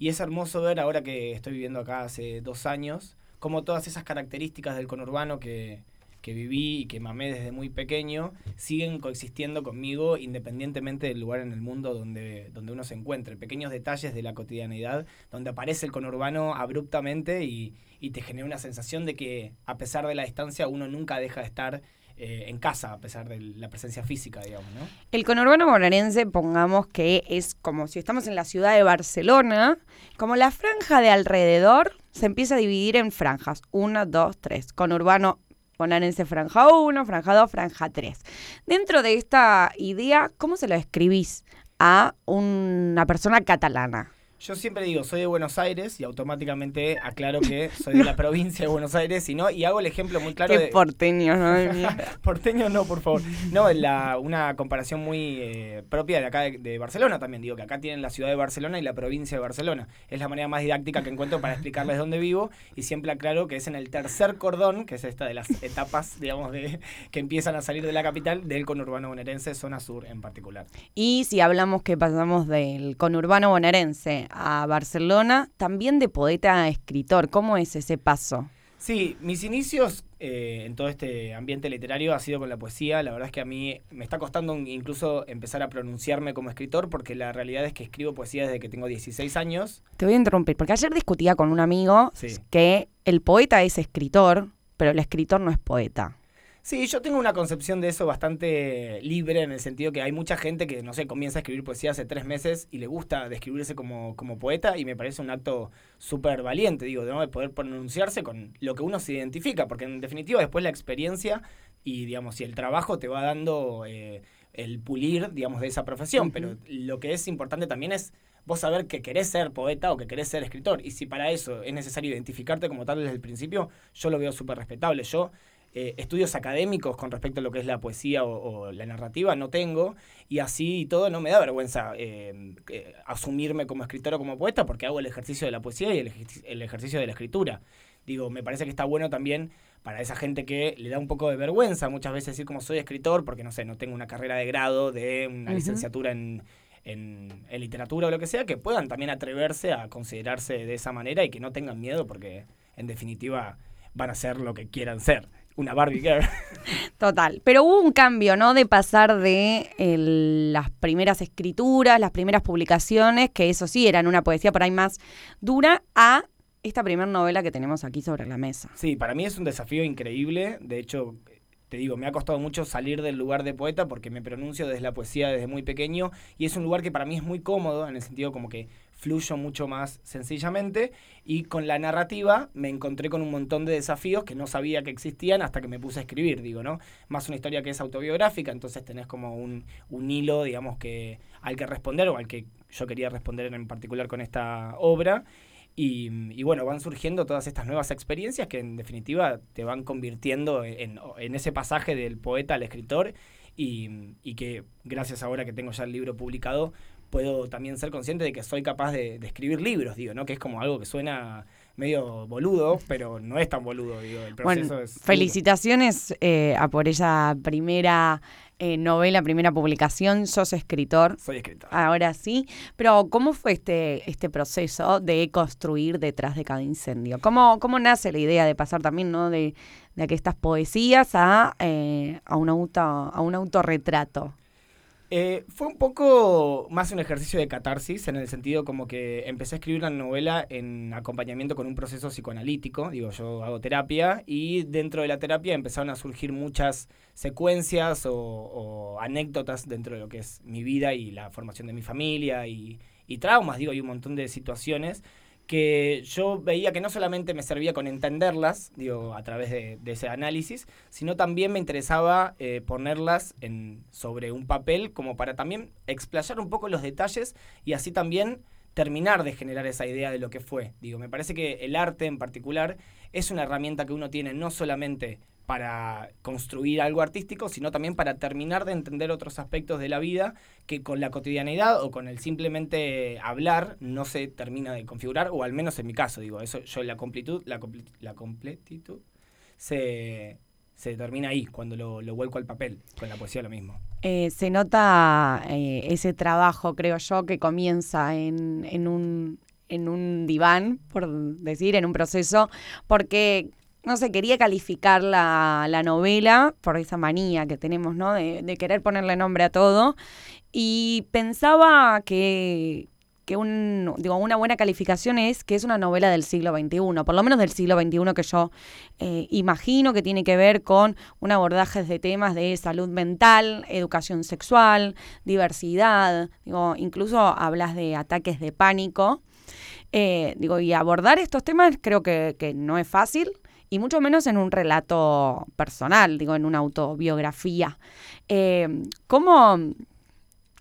[SPEAKER 12] Y es hermoso ver ahora que estoy viviendo acá hace dos años, como todas esas características del conurbano que, que viví y que mamé desde muy pequeño siguen coexistiendo conmigo independientemente del lugar en el mundo donde, donde uno se encuentre. Pequeños detalles de la cotidianidad donde aparece el conurbano abruptamente y, y te genera una sensación de que a pesar de la distancia uno nunca deja de estar eh, en casa, a pesar de la presencia física, digamos, ¿no?
[SPEAKER 2] El conurbano bonaerense, pongamos que es como si estamos en la ciudad de Barcelona, como la franja de alrededor se empieza a dividir en franjas. Uno, dos, tres. Conurbano bonaerense franja 1, franja 2, franja 3. Dentro de esta idea, ¿cómo se lo escribís a una persona catalana?
[SPEAKER 12] Yo siempre digo, soy de Buenos Aires y automáticamente aclaro que soy de la provincia de Buenos Aires y no, y hago el ejemplo muy claro
[SPEAKER 2] Qué
[SPEAKER 12] de...
[SPEAKER 2] porteño, ¿no?
[SPEAKER 12] porteño no, por favor. No, la, una comparación muy eh, propia de acá de, de, Barcelona también. Digo que acá tienen la ciudad de Barcelona y la provincia de Barcelona. Es la manera más didáctica que encuentro para explicarles dónde vivo y siempre aclaro que es en el tercer cordón, que es esta de las etapas, digamos, de que empiezan a salir de la capital del conurbano bonaerense, zona sur en particular.
[SPEAKER 2] Y si hablamos que pasamos del conurbano bonaerense a Barcelona, también de poeta a escritor. ¿Cómo es ese paso?
[SPEAKER 12] Sí, mis inicios eh, en todo este ambiente literario ha sido con la poesía. La verdad es que a mí me está costando incluso empezar a pronunciarme como escritor porque la realidad es que escribo poesía desde que tengo 16 años.
[SPEAKER 2] Te voy a interrumpir porque ayer discutía con un amigo sí. que el poeta es escritor, pero el escritor no es poeta.
[SPEAKER 12] Sí, yo tengo una concepción de eso bastante libre en el sentido que hay mucha gente que, no sé, comienza a escribir poesía hace tres meses y le gusta describirse como, como poeta y me parece un acto súper valiente, digo, ¿no? de poder pronunciarse con lo que uno se identifica, porque en definitiva después la experiencia y, digamos, y el trabajo te va dando eh, el pulir, digamos, de esa profesión, uh -huh. pero lo que es importante también es vos saber que querés ser poeta o que querés ser escritor y si para eso es necesario identificarte como tal desde el principio, yo lo veo súper respetable. Yo eh, estudios académicos con respecto a lo que es la poesía o, o, la narrativa no tengo y así y todo no me da vergüenza eh, eh, asumirme como escritor o como poeta porque hago el ejercicio de la poesía y el, el, ejercicio de la escritura. Digo, me parece que está bueno también para esa gente que le da un poco de vergüenza muchas veces decir como soy escritor porque no sé, no tengo una carrera de grado, de una uh -huh. licenciatura en, en, en, literatura o lo que sea, que puedan también atreverse a considerarse de esa manera y que no tengan miedo porque en definitiva van a ser lo que quieran ser una Barbie Girl.
[SPEAKER 2] Total. Pero hubo un cambio, ¿no? De pasar de el, las primeras escrituras, las primeras publicaciones, que eso sí eran una poesía por ahí más dura, a esta primera novela que tenemos aquí sobre la mesa.
[SPEAKER 12] Sí, para mí es un desafío increíble. De hecho, te digo, me ha costado mucho salir del lugar de poeta porque me pronuncio desde la poesía desde muy pequeño y es un lugar que para mí es muy cómodo en el sentido como que fluyo mucho más sencillamente y con la narrativa me encontré con un montón de desafíos que no sabía que existían hasta que me puse a escribir, digo, ¿no? Más una historia que es autobiográfica, entonces tenés como un, un hilo, digamos, que al que responder o al que yo quería responder en particular con esta obra. Y, y, bueno, van surgiendo todas estas nuevas experiencias que en definitiva te van convirtiendo en, en ese pasaje del poeta al escritor y, y, que gracias ahora que tengo ya el libro publicado puedo también ser consciente de que soy capaz de, de, escribir libros, digo, ¿no? Que es como algo que suena medio boludo, pero no es tan boludo, digo, el proceso
[SPEAKER 2] bueno,
[SPEAKER 12] es...
[SPEAKER 2] Felicitaciones eh, a por esa primera eh, novela, primera publicación, sos escritor.
[SPEAKER 12] Soy escritor.
[SPEAKER 2] Ahora sí, pero ¿cómo fue este, este proceso de construir detrás de cada incendio? ¿Cómo, cómo nace la idea de pasar también, ¿no? De, de que estas poesías a, eh, a, un auto, a un autorretrato.
[SPEAKER 12] Eh, fue un poco más un ejercicio de catarsis, en el sentido como que empecé a escribir una novela en acompañamiento con un proceso psicoanalítico, digo, yo hago terapia, y dentro de la terapia empezaron a surgir muchas secuencias o, o anécdotas dentro de lo que es mi vida y la formación de mi familia y, y traumas, digo, hay un montón de situaciones que yo veía que no solamente me servía con entenderlas, digo, a través de, ese análisis, sino también me interesaba eh, ponerlas sobre un papel como para también explayar un poco los detalles y así también terminar de generar esa idea de lo que fue. Digo, me parece que el arte en particular es una herramienta que uno tiene no solamente para construir algo artístico, sino también para terminar de entender otros aspectos de la vida que con la cotidianidad o con el simplemente hablar no se termina de configurar, o al menos en mi caso, digo, eso yo la completud, la, completitud se, se termina ahí, cuando lo, lo, vuelco al papel, con la poesía lo mismo.
[SPEAKER 2] Eh, se nota eh, ese trabajo, creo yo, que comienza en, en, un, en un diván, por decir, en un proceso, porque no sé, quería calificar la, la, novela por esa manía que tenemos, ¿no? De, de, querer ponerle nombre a todo. Y pensaba que, que un, digo, una buena calificación es que es una novela del siglo XXI, por lo menos del siglo XXI que yo eh, imagino que tiene que ver con un abordaje de temas de salud mental, educación sexual, diversidad, digo, incluso hablas de ataques de pánico. Eh, digo, y abordar estos temas creo que, que no es fácil y mucho menos en un relato personal, digo, en una autobiografía. Eh, ¿Cómo,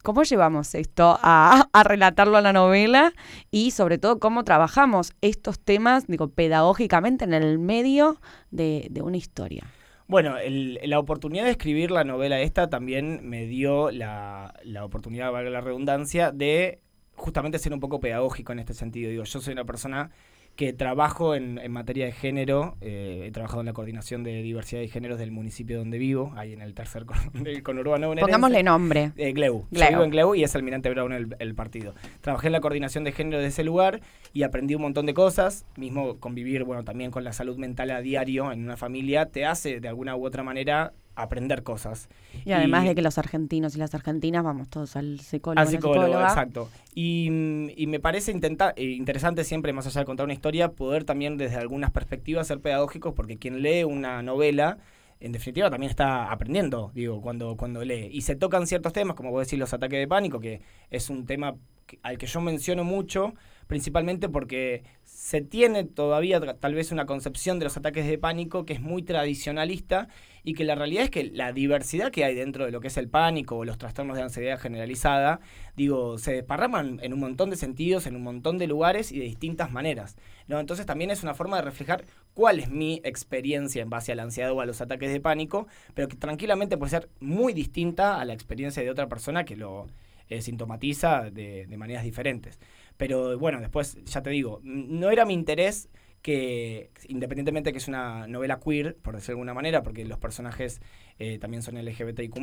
[SPEAKER 2] ¿Cómo llevamos esto a, relatarlo a la novela y sobre todo cómo trabajamos estos temas, digo, pedagógicamente en el medio de, una historia?
[SPEAKER 12] Bueno, la oportunidad de escribir la novela esta también me dio la, la oportunidad, valga la redundancia, de justamente ser un poco pedagógico en este sentido. Digo, yo soy una persona que trabajo en, en materia de género, eh, he trabajado en la coordinación de diversidad y géneros del municipio donde vivo, ahí en el tercer con, del conurbano
[SPEAKER 2] Pongámosle nombre.
[SPEAKER 12] Eh, Gleu. Gleu. Yo vivo en Gleu y es Almirante Brown el, el, partido. Trabajé en la coordinación de género de ese lugar y aprendí un montón de cosas, mismo convivir, bueno, también con la salud mental a diario en una familia, te hace de alguna u otra manera aprender cosas.
[SPEAKER 2] Y además de que los argentinos y las argentinas vamos todos al psicólogo.
[SPEAKER 12] Al psicólogo, exacto. Y, y, me parece intenta, eh, interesante siempre, más allá de contar una historia, poder también desde algunas perspectivas ser pedagógicos, porque quien lee una novela, en definitiva también está aprendiendo, digo, cuando, cuando lee. Y se tocan ciertos temas, como vos decís, los ataques de pánico, que es un tema al que yo menciono mucho, principalmente porque se tiene todavía tal vez una concepción de los ataques de pánico que es muy tradicionalista y que la realidad es que la diversidad que hay dentro de lo que es el pánico o los trastornos de ansiedad generalizada, digo, se desparraman en un montón de sentidos, en un montón de lugares y de distintas maneras. ¿no? Entonces también es una forma de reflejar cuál es mi experiencia en base a la ansiedad o a los ataques de pánico, pero que tranquilamente puede ser muy distinta a la experiencia de otra persona que lo eh, sintomatiza de, de maneras diferentes. Pero bueno, después, ya te digo, no era mi interés que independientemente de que es una novela queer, por decirlo de alguna manera, porque los personajes eh, también son LGBTIQ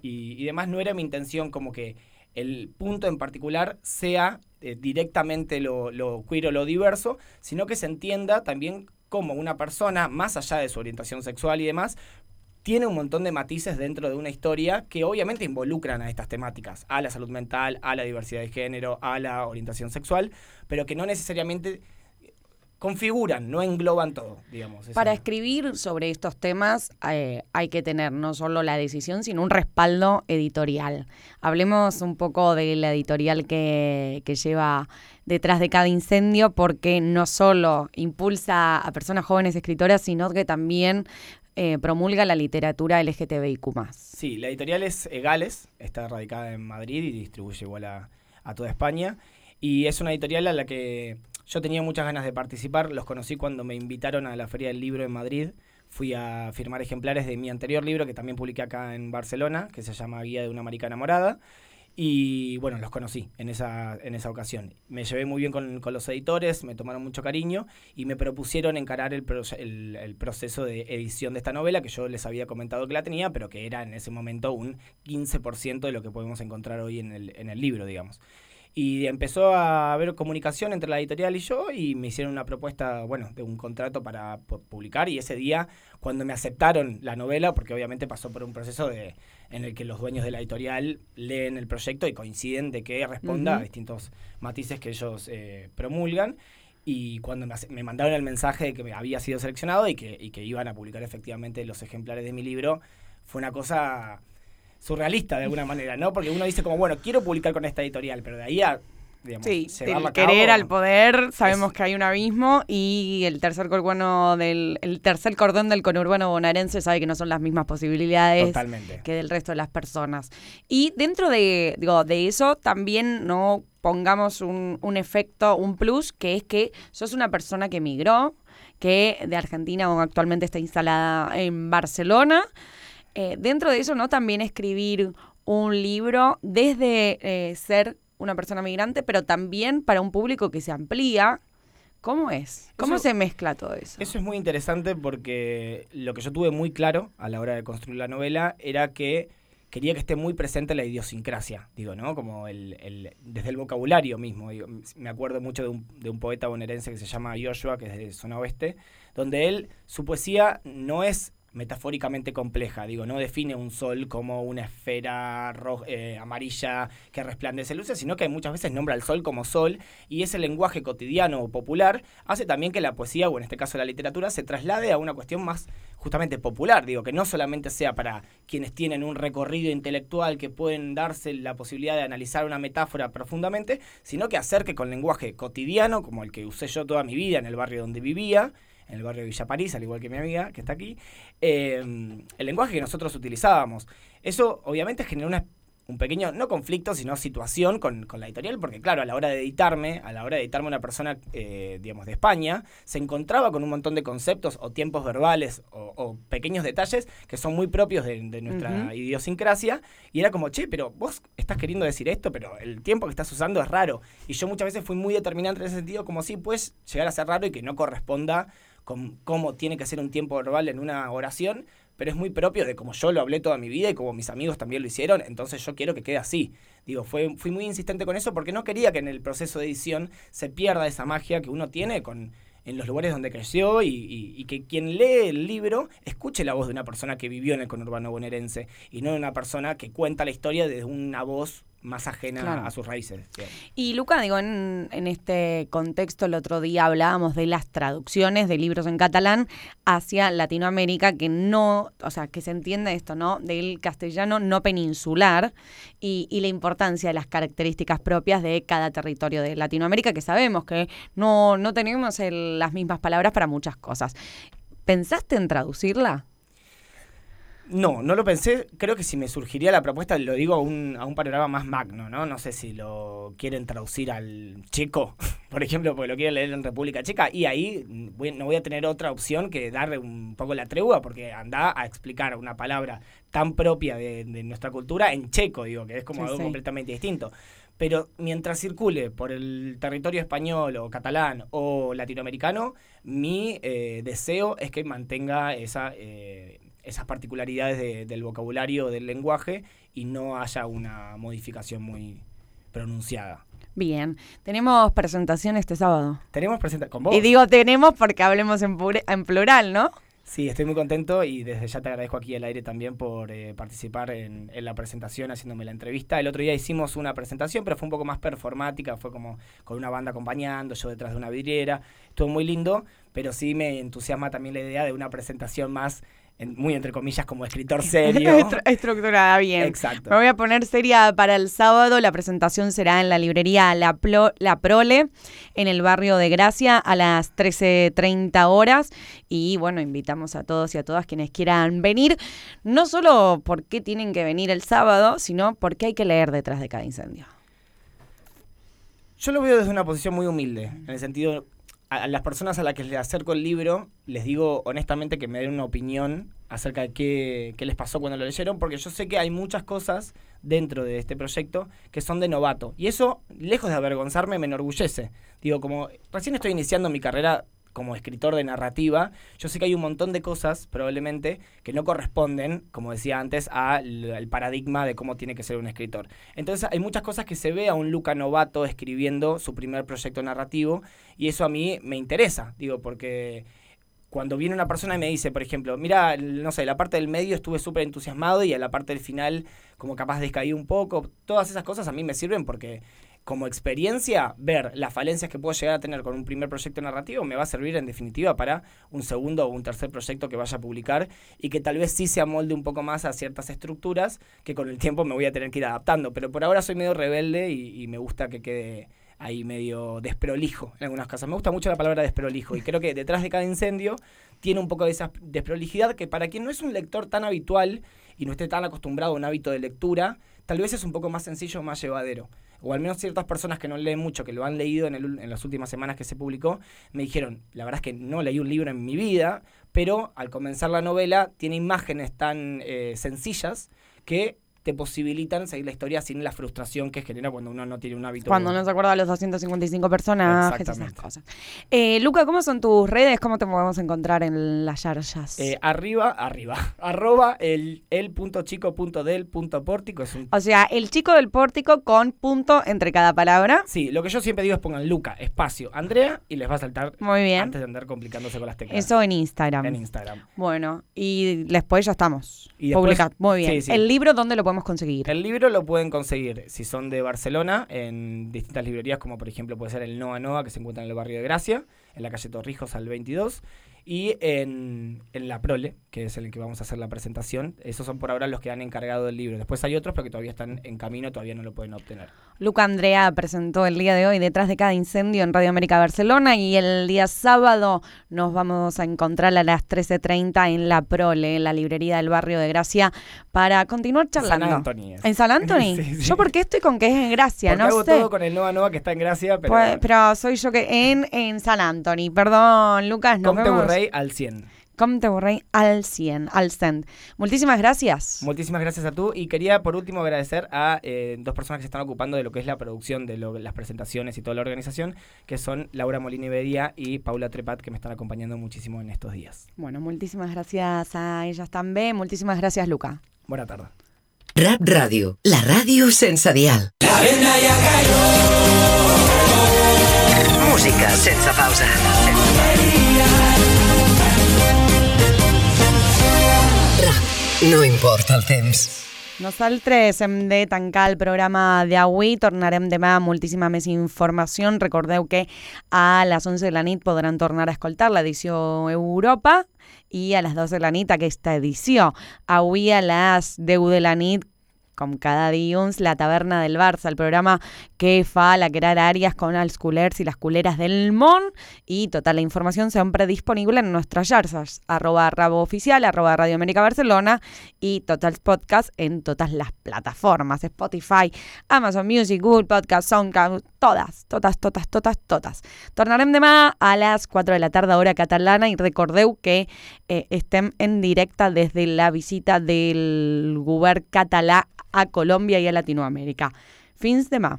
[SPEAKER 12] y, y demás, no era mi intención como que el punto en particular sea eh, directamente lo, lo queer o lo diverso, sino que se entienda también como una persona, más allá de su orientación sexual y demás, tiene un montón de matices dentro de una historia que obviamente involucran a estas temáticas, a la salud mental, a la diversidad de género, a la orientación sexual, pero que no necesariamente configuran, no engloban todo, digamos.
[SPEAKER 2] Para escribir sobre estos temas eh, hay que tener no solo la decisión, sino un respaldo editorial. Hablemos un poco de la editorial que, que lleva detrás de cada incendio, porque no solo impulsa a personas jóvenes escritoras, sino que también eh, promulga la literatura LGTBIQ+.
[SPEAKER 12] Sí, la editorial es Egales, está radicada en Madrid y distribuye igual a, a toda España. Y es una editorial a la que yo tenía muchas ganas de participar, los conocí cuando me invitaron a la Feria del Libro en Madrid. Fui a firmar ejemplares de mi anterior libro, que también publiqué acá en Barcelona, que se llama Guía de una Marica Enamorada. Y bueno, los conocí en esa, en esa ocasión. Me llevé muy bien con, con los editores, me tomaron mucho cariño y me propusieron encarar el, el, proceso de edición de esta novela, que yo les había comentado que la tenía, pero que era en ese momento un 15% de lo que podemos encontrar hoy en el, en el libro, digamos. Y empezó a haber comunicación entre la editorial y yo y me hicieron una propuesta, bueno, de un contrato para publicar y ese día, cuando me aceptaron la novela, porque obviamente pasó por un proceso de, en el que los dueños de la editorial leen el proyecto y coinciden de que responda uh -huh. a distintos matices que ellos eh, promulgan, y cuando me, me, mandaron el mensaje de que había sido seleccionado y que, y que iban a publicar efectivamente los ejemplares de mi libro, fue una cosa surrealista de alguna manera, ¿no? Porque uno dice como, bueno, quiero publicar con esta editorial, pero de ahí a... Digamos,
[SPEAKER 2] sí, del querer al poder, sabemos es... que hay un abismo y el tercer del el tercer cordón del conurbano bonaerense sabe que no son las mismas posibilidades
[SPEAKER 12] Totalmente.
[SPEAKER 2] que del resto de las personas. Y dentro de, digo, de eso también no pongamos un, un efecto, un plus, que es que sos una persona que migró, que de Argentina o actualmente está instalada en Barcelona. Eh, dentro de eso, ¿no? También escribir un libro desde eh, ser una persona migrante, pero también para un público que se amplía. ¿Cómo es? ¿Cómo
[SPEAKER 12] Eso-
[SPEAKER 2] se mezcla todo eso?
[SPEAKER 12] Eso es muy interesante porque lo que yo tuve muy claro a la hora de construir la novela era que quería que esté muy presente la idiosincrasia, digo, ¿no? Como el, el- desde el vocabulario mismo. digo. me acuerdo mucho de un, de un poeta bonaerense que se llama Joshua, que es de zona oeste, donde él, su poesía no es metafóricamente compleja, digo, no define un sol como una esfera eh, amarilla que resplandece luces, sino que muchas veces nombra al sol como sol y ese lenguaje cotidiano o popular hace también que la poesía, o en este caso la literatura, se traslade a una cuestión más justamente popular, digo, que no solamente sea para quienes tienen un recorrido intelectual que pueden darse la posibilidad de analizar una metáfora profundamente, sino que acerque con lenguaje cotidiano, como el que usé yo toda mi vida en el barrio donde vivía, en el barrio de Villa París, al igual que mi amiga que está aquí, eh, el lenguaje que nosotros utilizábamos. Eso obviamente generó una- un pequeño, no conflicto, sino situación con, con la editorial, porque claro, a la hora de editarme, a la hora de editarme una persona, eh, digamos, de España, se encontraba con un montón de conceptos o tiempos verbales o, o pequeños detalles que son muy propios de, de nuestra idiosincrasia, y era como, che, pero vos estás queriendo decir esto, pero el tiempo que estás usando es raro. Y yo muchas veces fui muy determinante en ese sentido, como si puedes llegar a ser raro y que no corresponda con cómo tiene que ser un tiempo verbal en una oración, pero es muy propio de como yo lo hablé toda mi vida y como mis amigos también lo hicieron, entonces yo quiero que quede así. Digo, fui muy insistente con eso porque no quería que en el proceso de edición se pierda esa magia que uno tiene con en los lugares donde creció y, y- y que quien lee el libro escuche la voz de una persona que vivió en el conurbano bonaerense y no de una persona que cuenta la historia desde una voz más ajena
[SPEAKER 2] Claro.
[SPEAKER 12] a sus raíces. digamos.
[SPEAKER 2] Y Luca, digo, en, en este contexto, el otro día hablábamos de las traducciones de libros en catalán hacia Latinoamérica, que no, o sea, que se entiende esto, ¿no? Del castellano no peninsular y, y la importancia de las características propias de cada territorio de Latinoamérica, que sabemos que no, no tenemos el- las mismas palabras para muchas cosas. ¿Pensaste en traducirla?
[SPEAKER 12] No, no lo pensé. Creo que si me surgiría la propuesta, lo digo a un, a un panorama más magno, ¿no? No sé si lo quieren traducir al checo, por ejemplo, porque lo quieren leer en República Checa. Y ahí mm, voy- no voy a tener otra opción que darle un poco la tregua, porque anda a explicar una palabra tan propia de, de nuestra cultura en checo, digo, que es como
[SPEAKER 2] Sí,
[SPEAKER 12] algo
[SPEAKER 2] sí.
[SPEAKER 12] completamente distinto. Pero mientras circule por el territorio español o catalán o latinoamericano, mi eh, deseo es que mantenga esa, eh, esas particularidades de- del vocabulario, del lenguaje y no haya una modificación muy pronunciada.
[SPEAKER 2] Bien, tenemos presentación este sábado.
[SPEAKER 12] Tenemos presentación con vos.
[SPEAKER 2] Y digo tenemos porque hablemos en, en plural, ¿no?
[SPEAKER 12] Sí, estoy muy contento y desde ya te agradezco aquí al aire también por eh, participar en, en la presentación, haciéndome la entrevista. El otro día hicimos una presentación, pero fue un poco más performática, fue como con una banda acompañando, yo detrás de una vidriera. Estuvo muy lindo, pero sí me entusiasma también la idea de una presentación más, en- muy entre comillas, como escritor serio.
[SPEAKER 2] Estru- Estructurada, bien.
[SPEAKER 12] Exacto.
[SPEAKER 2] Me voy a poner seria para el sábado. La presentación será en la librería La, Plo- La Prole, en el barrio de Gracia, a las 13.30 horas. Y bueno, invitamos a todos y a todas quienes quieran venir, no solo porque tienen que venir el sábado, sino porque hay que leer detrás de cada incendio.
[SPEAKER 12] Yo lo veo desde una posición muy humilde, en el sentido, a, las personas a las que les acerco el libro, les digo honestamente que me den una opinión acerca de qué, qué les pasó cuando lo leyeron, porque yo sé que hay muchas cosas dentro de este proyecto que son de novato. Y eso, lejos de avergonzarme, me enorgullece. Digo, como recién estoy iniciando mi carrera como escritor de narrativa, yo sé que hay un montón de cosas, probablemente, que no corresponden, como decía antes, al paradigma de cómo tiene que ser un escritor. Entonces hay muchas cosas que se ve a un Luca novato escribiendo su primer proyecto narrativo, y eso a mí me interesa, digo, porque cuando viene una persona y me dice, por ejemplo, mira, no sé, la parte del medio estuve súper entusiasmado y a la parte del final como capaz descaí un poco, todas esas cosas a mí me sirven porque como experiencia, ver las falencias que puedo llegar a tener con un primer proyecto narrativo me va a servir en definitiva para un segundo o un tercer proyecto que vaya a publicar y que tal vez sí se amolde un poco más a ciertas estructuras que con el tiempo me voy a tener que ir adaptando. Pero por ahora soy medio rebelde y, me gusta que quede ahí medio desprolijo en algunas cosas. Me gusta mucho la palabra desprolijo y creo que detrás de cada incendio tiene un poco de esa desprolijidad que para quien no es un lector tan habitual y no esté tan acostumbrado a un hábito de lectura, tal vez es un poco más sencillo, más llevadero. O al menos ciertas personas que no leen mucho, que lo han leído en, las últimas semanas que se publicó, me dijeron, la verdad es que no leí un libro en mi vida, pero al comenzar la novela tiene imágenes tan eh, sencillas que te posibilitan seguir la historia sin la frustración que genera cuando uno no tiene un hábito.
[SPEAKER 2] Cuando no se acuerda de los 255 personajes, esas cosas. Eh, Luca, ¿cómo son tus redes? ¿Cómo te podemos encontrar en las yarjas?
[SPEAKER 12] Eh, arriba, arriba. Arroba el, el punto chico punto del punto pórtico. Es un
[SPEAKER 2] o sea, el chico del pórtico con punto entre cada palabra.
[SPEAKER 12] Sí, lo que yo siempre digo es pongan Luca, espacio, Andrea y les va a saltar
[SPEAKER 2] Muy bien.
[SPEAKER 12] antes de andar complicándose con las teclas.
[SPEAKER 2] Eso en Instagram.
[SPEAKER 12] En Instagram.
[SPEAKER 2] Bueno, y después ya estamos.
[SPEAKER 12] Y después-
[SPEAKER 2] Publica- Muy bien.
[SPEAKER 12] sí, sí.
[SPEAKER 2] ¿El libro dónde lo podemos conseguir?
[SPEAKER 12] El libro lo pueden conseguir si son de Barcelona en distintas librerías, como por ejemplo puede ser el Noa Noa, que se encuentra en el barrio de Gracia, en la calle Torrijos al 22, y en, en La Prole, que es el que vamos a hacer la presentación. Esos son por ahora los que han encargado del libro. Después hay otros, pero que todavía están en camino, todavía no lo pueden obtener.
[SPEAKER 2] Luca Andrea presentó el día de hoy Detrás de cada incendio en Radio América Barcelona y el día sábado nos vamos a encontrar a las 13.30 en La Prole, en la librería del barrio de Gracia, para continuar charlando.
[SPEAKER 12] San Antonio es.
[SPEAKER 2] ¿En San?
[SPEAKER 12] Sí, sí.
[SPEAKER 2] Yo porque estoy con que es en Gracia,
[SPEAKER 12] Porque
[SPEAKER 2] no
[SPEAKER 12] hago
[SPEAKER 2] sé.
[SPEAKER 12] todo con el Noa Noa que está en Gracia, pero
[SPEAKER 2] Pues, pero soy yo que en, en San Antonio. Perdón, Lucas, nos
[SPEAKER 12] Burrey al 100.
[SPEAKER 2] Comte Burrey al 100, al 100. Muchísimas gracias.
[SPEAKER 12] Muchísimas gracias a tú. Y quería por último agradecer a eh, dos personas que se están ocupando de lo que es la producción de lo- las presentaciones y toda la organización, que son Laura Molina y y Paula Trepat, que me están acompañando muchísimo en estos días.
[SPEAKER 2] Bueno, muchísimas gracias a ellas también. Muchísimas gracias, Luca.
[SPEAKER 12] Buena tarde.
[SPEAKER 11] Rap Ràdio, la ràdio sense dial. Música sense pausa. No importa el temps.
[SPEAKER 2] Nosaltres hem de tancar el programa d'avui, tornarem demà amb moltíssima més informació. Recordeu que a les 11 de la nit podran tornar a escoltar l'edició Europa i a les 12 de la nit aquesta edició. Avui a les 10 de la nit com cada dilluns, la taverna del Barça, el programa que fa la Querar Àries con els culers i les culeres del món i tota la informació sempre disponible en nostres xarxes, arroba rabo oficial, arroba Radio América Barcelona i tots els podcasts en totes les plataformes, Spotify, Amazon Music, Google Podcast, SoundCloud, totes, totes, totes, totes, totes. Tornarem demà a les 4 de la tarda hora catalana i recordeu que eh, estem en directe des de la visita del govern català a Colòmbia i a Latinoamérica. Fins demà.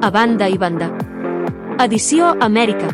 [SPEAKER 1] A banda i banda. Edició Amèrica.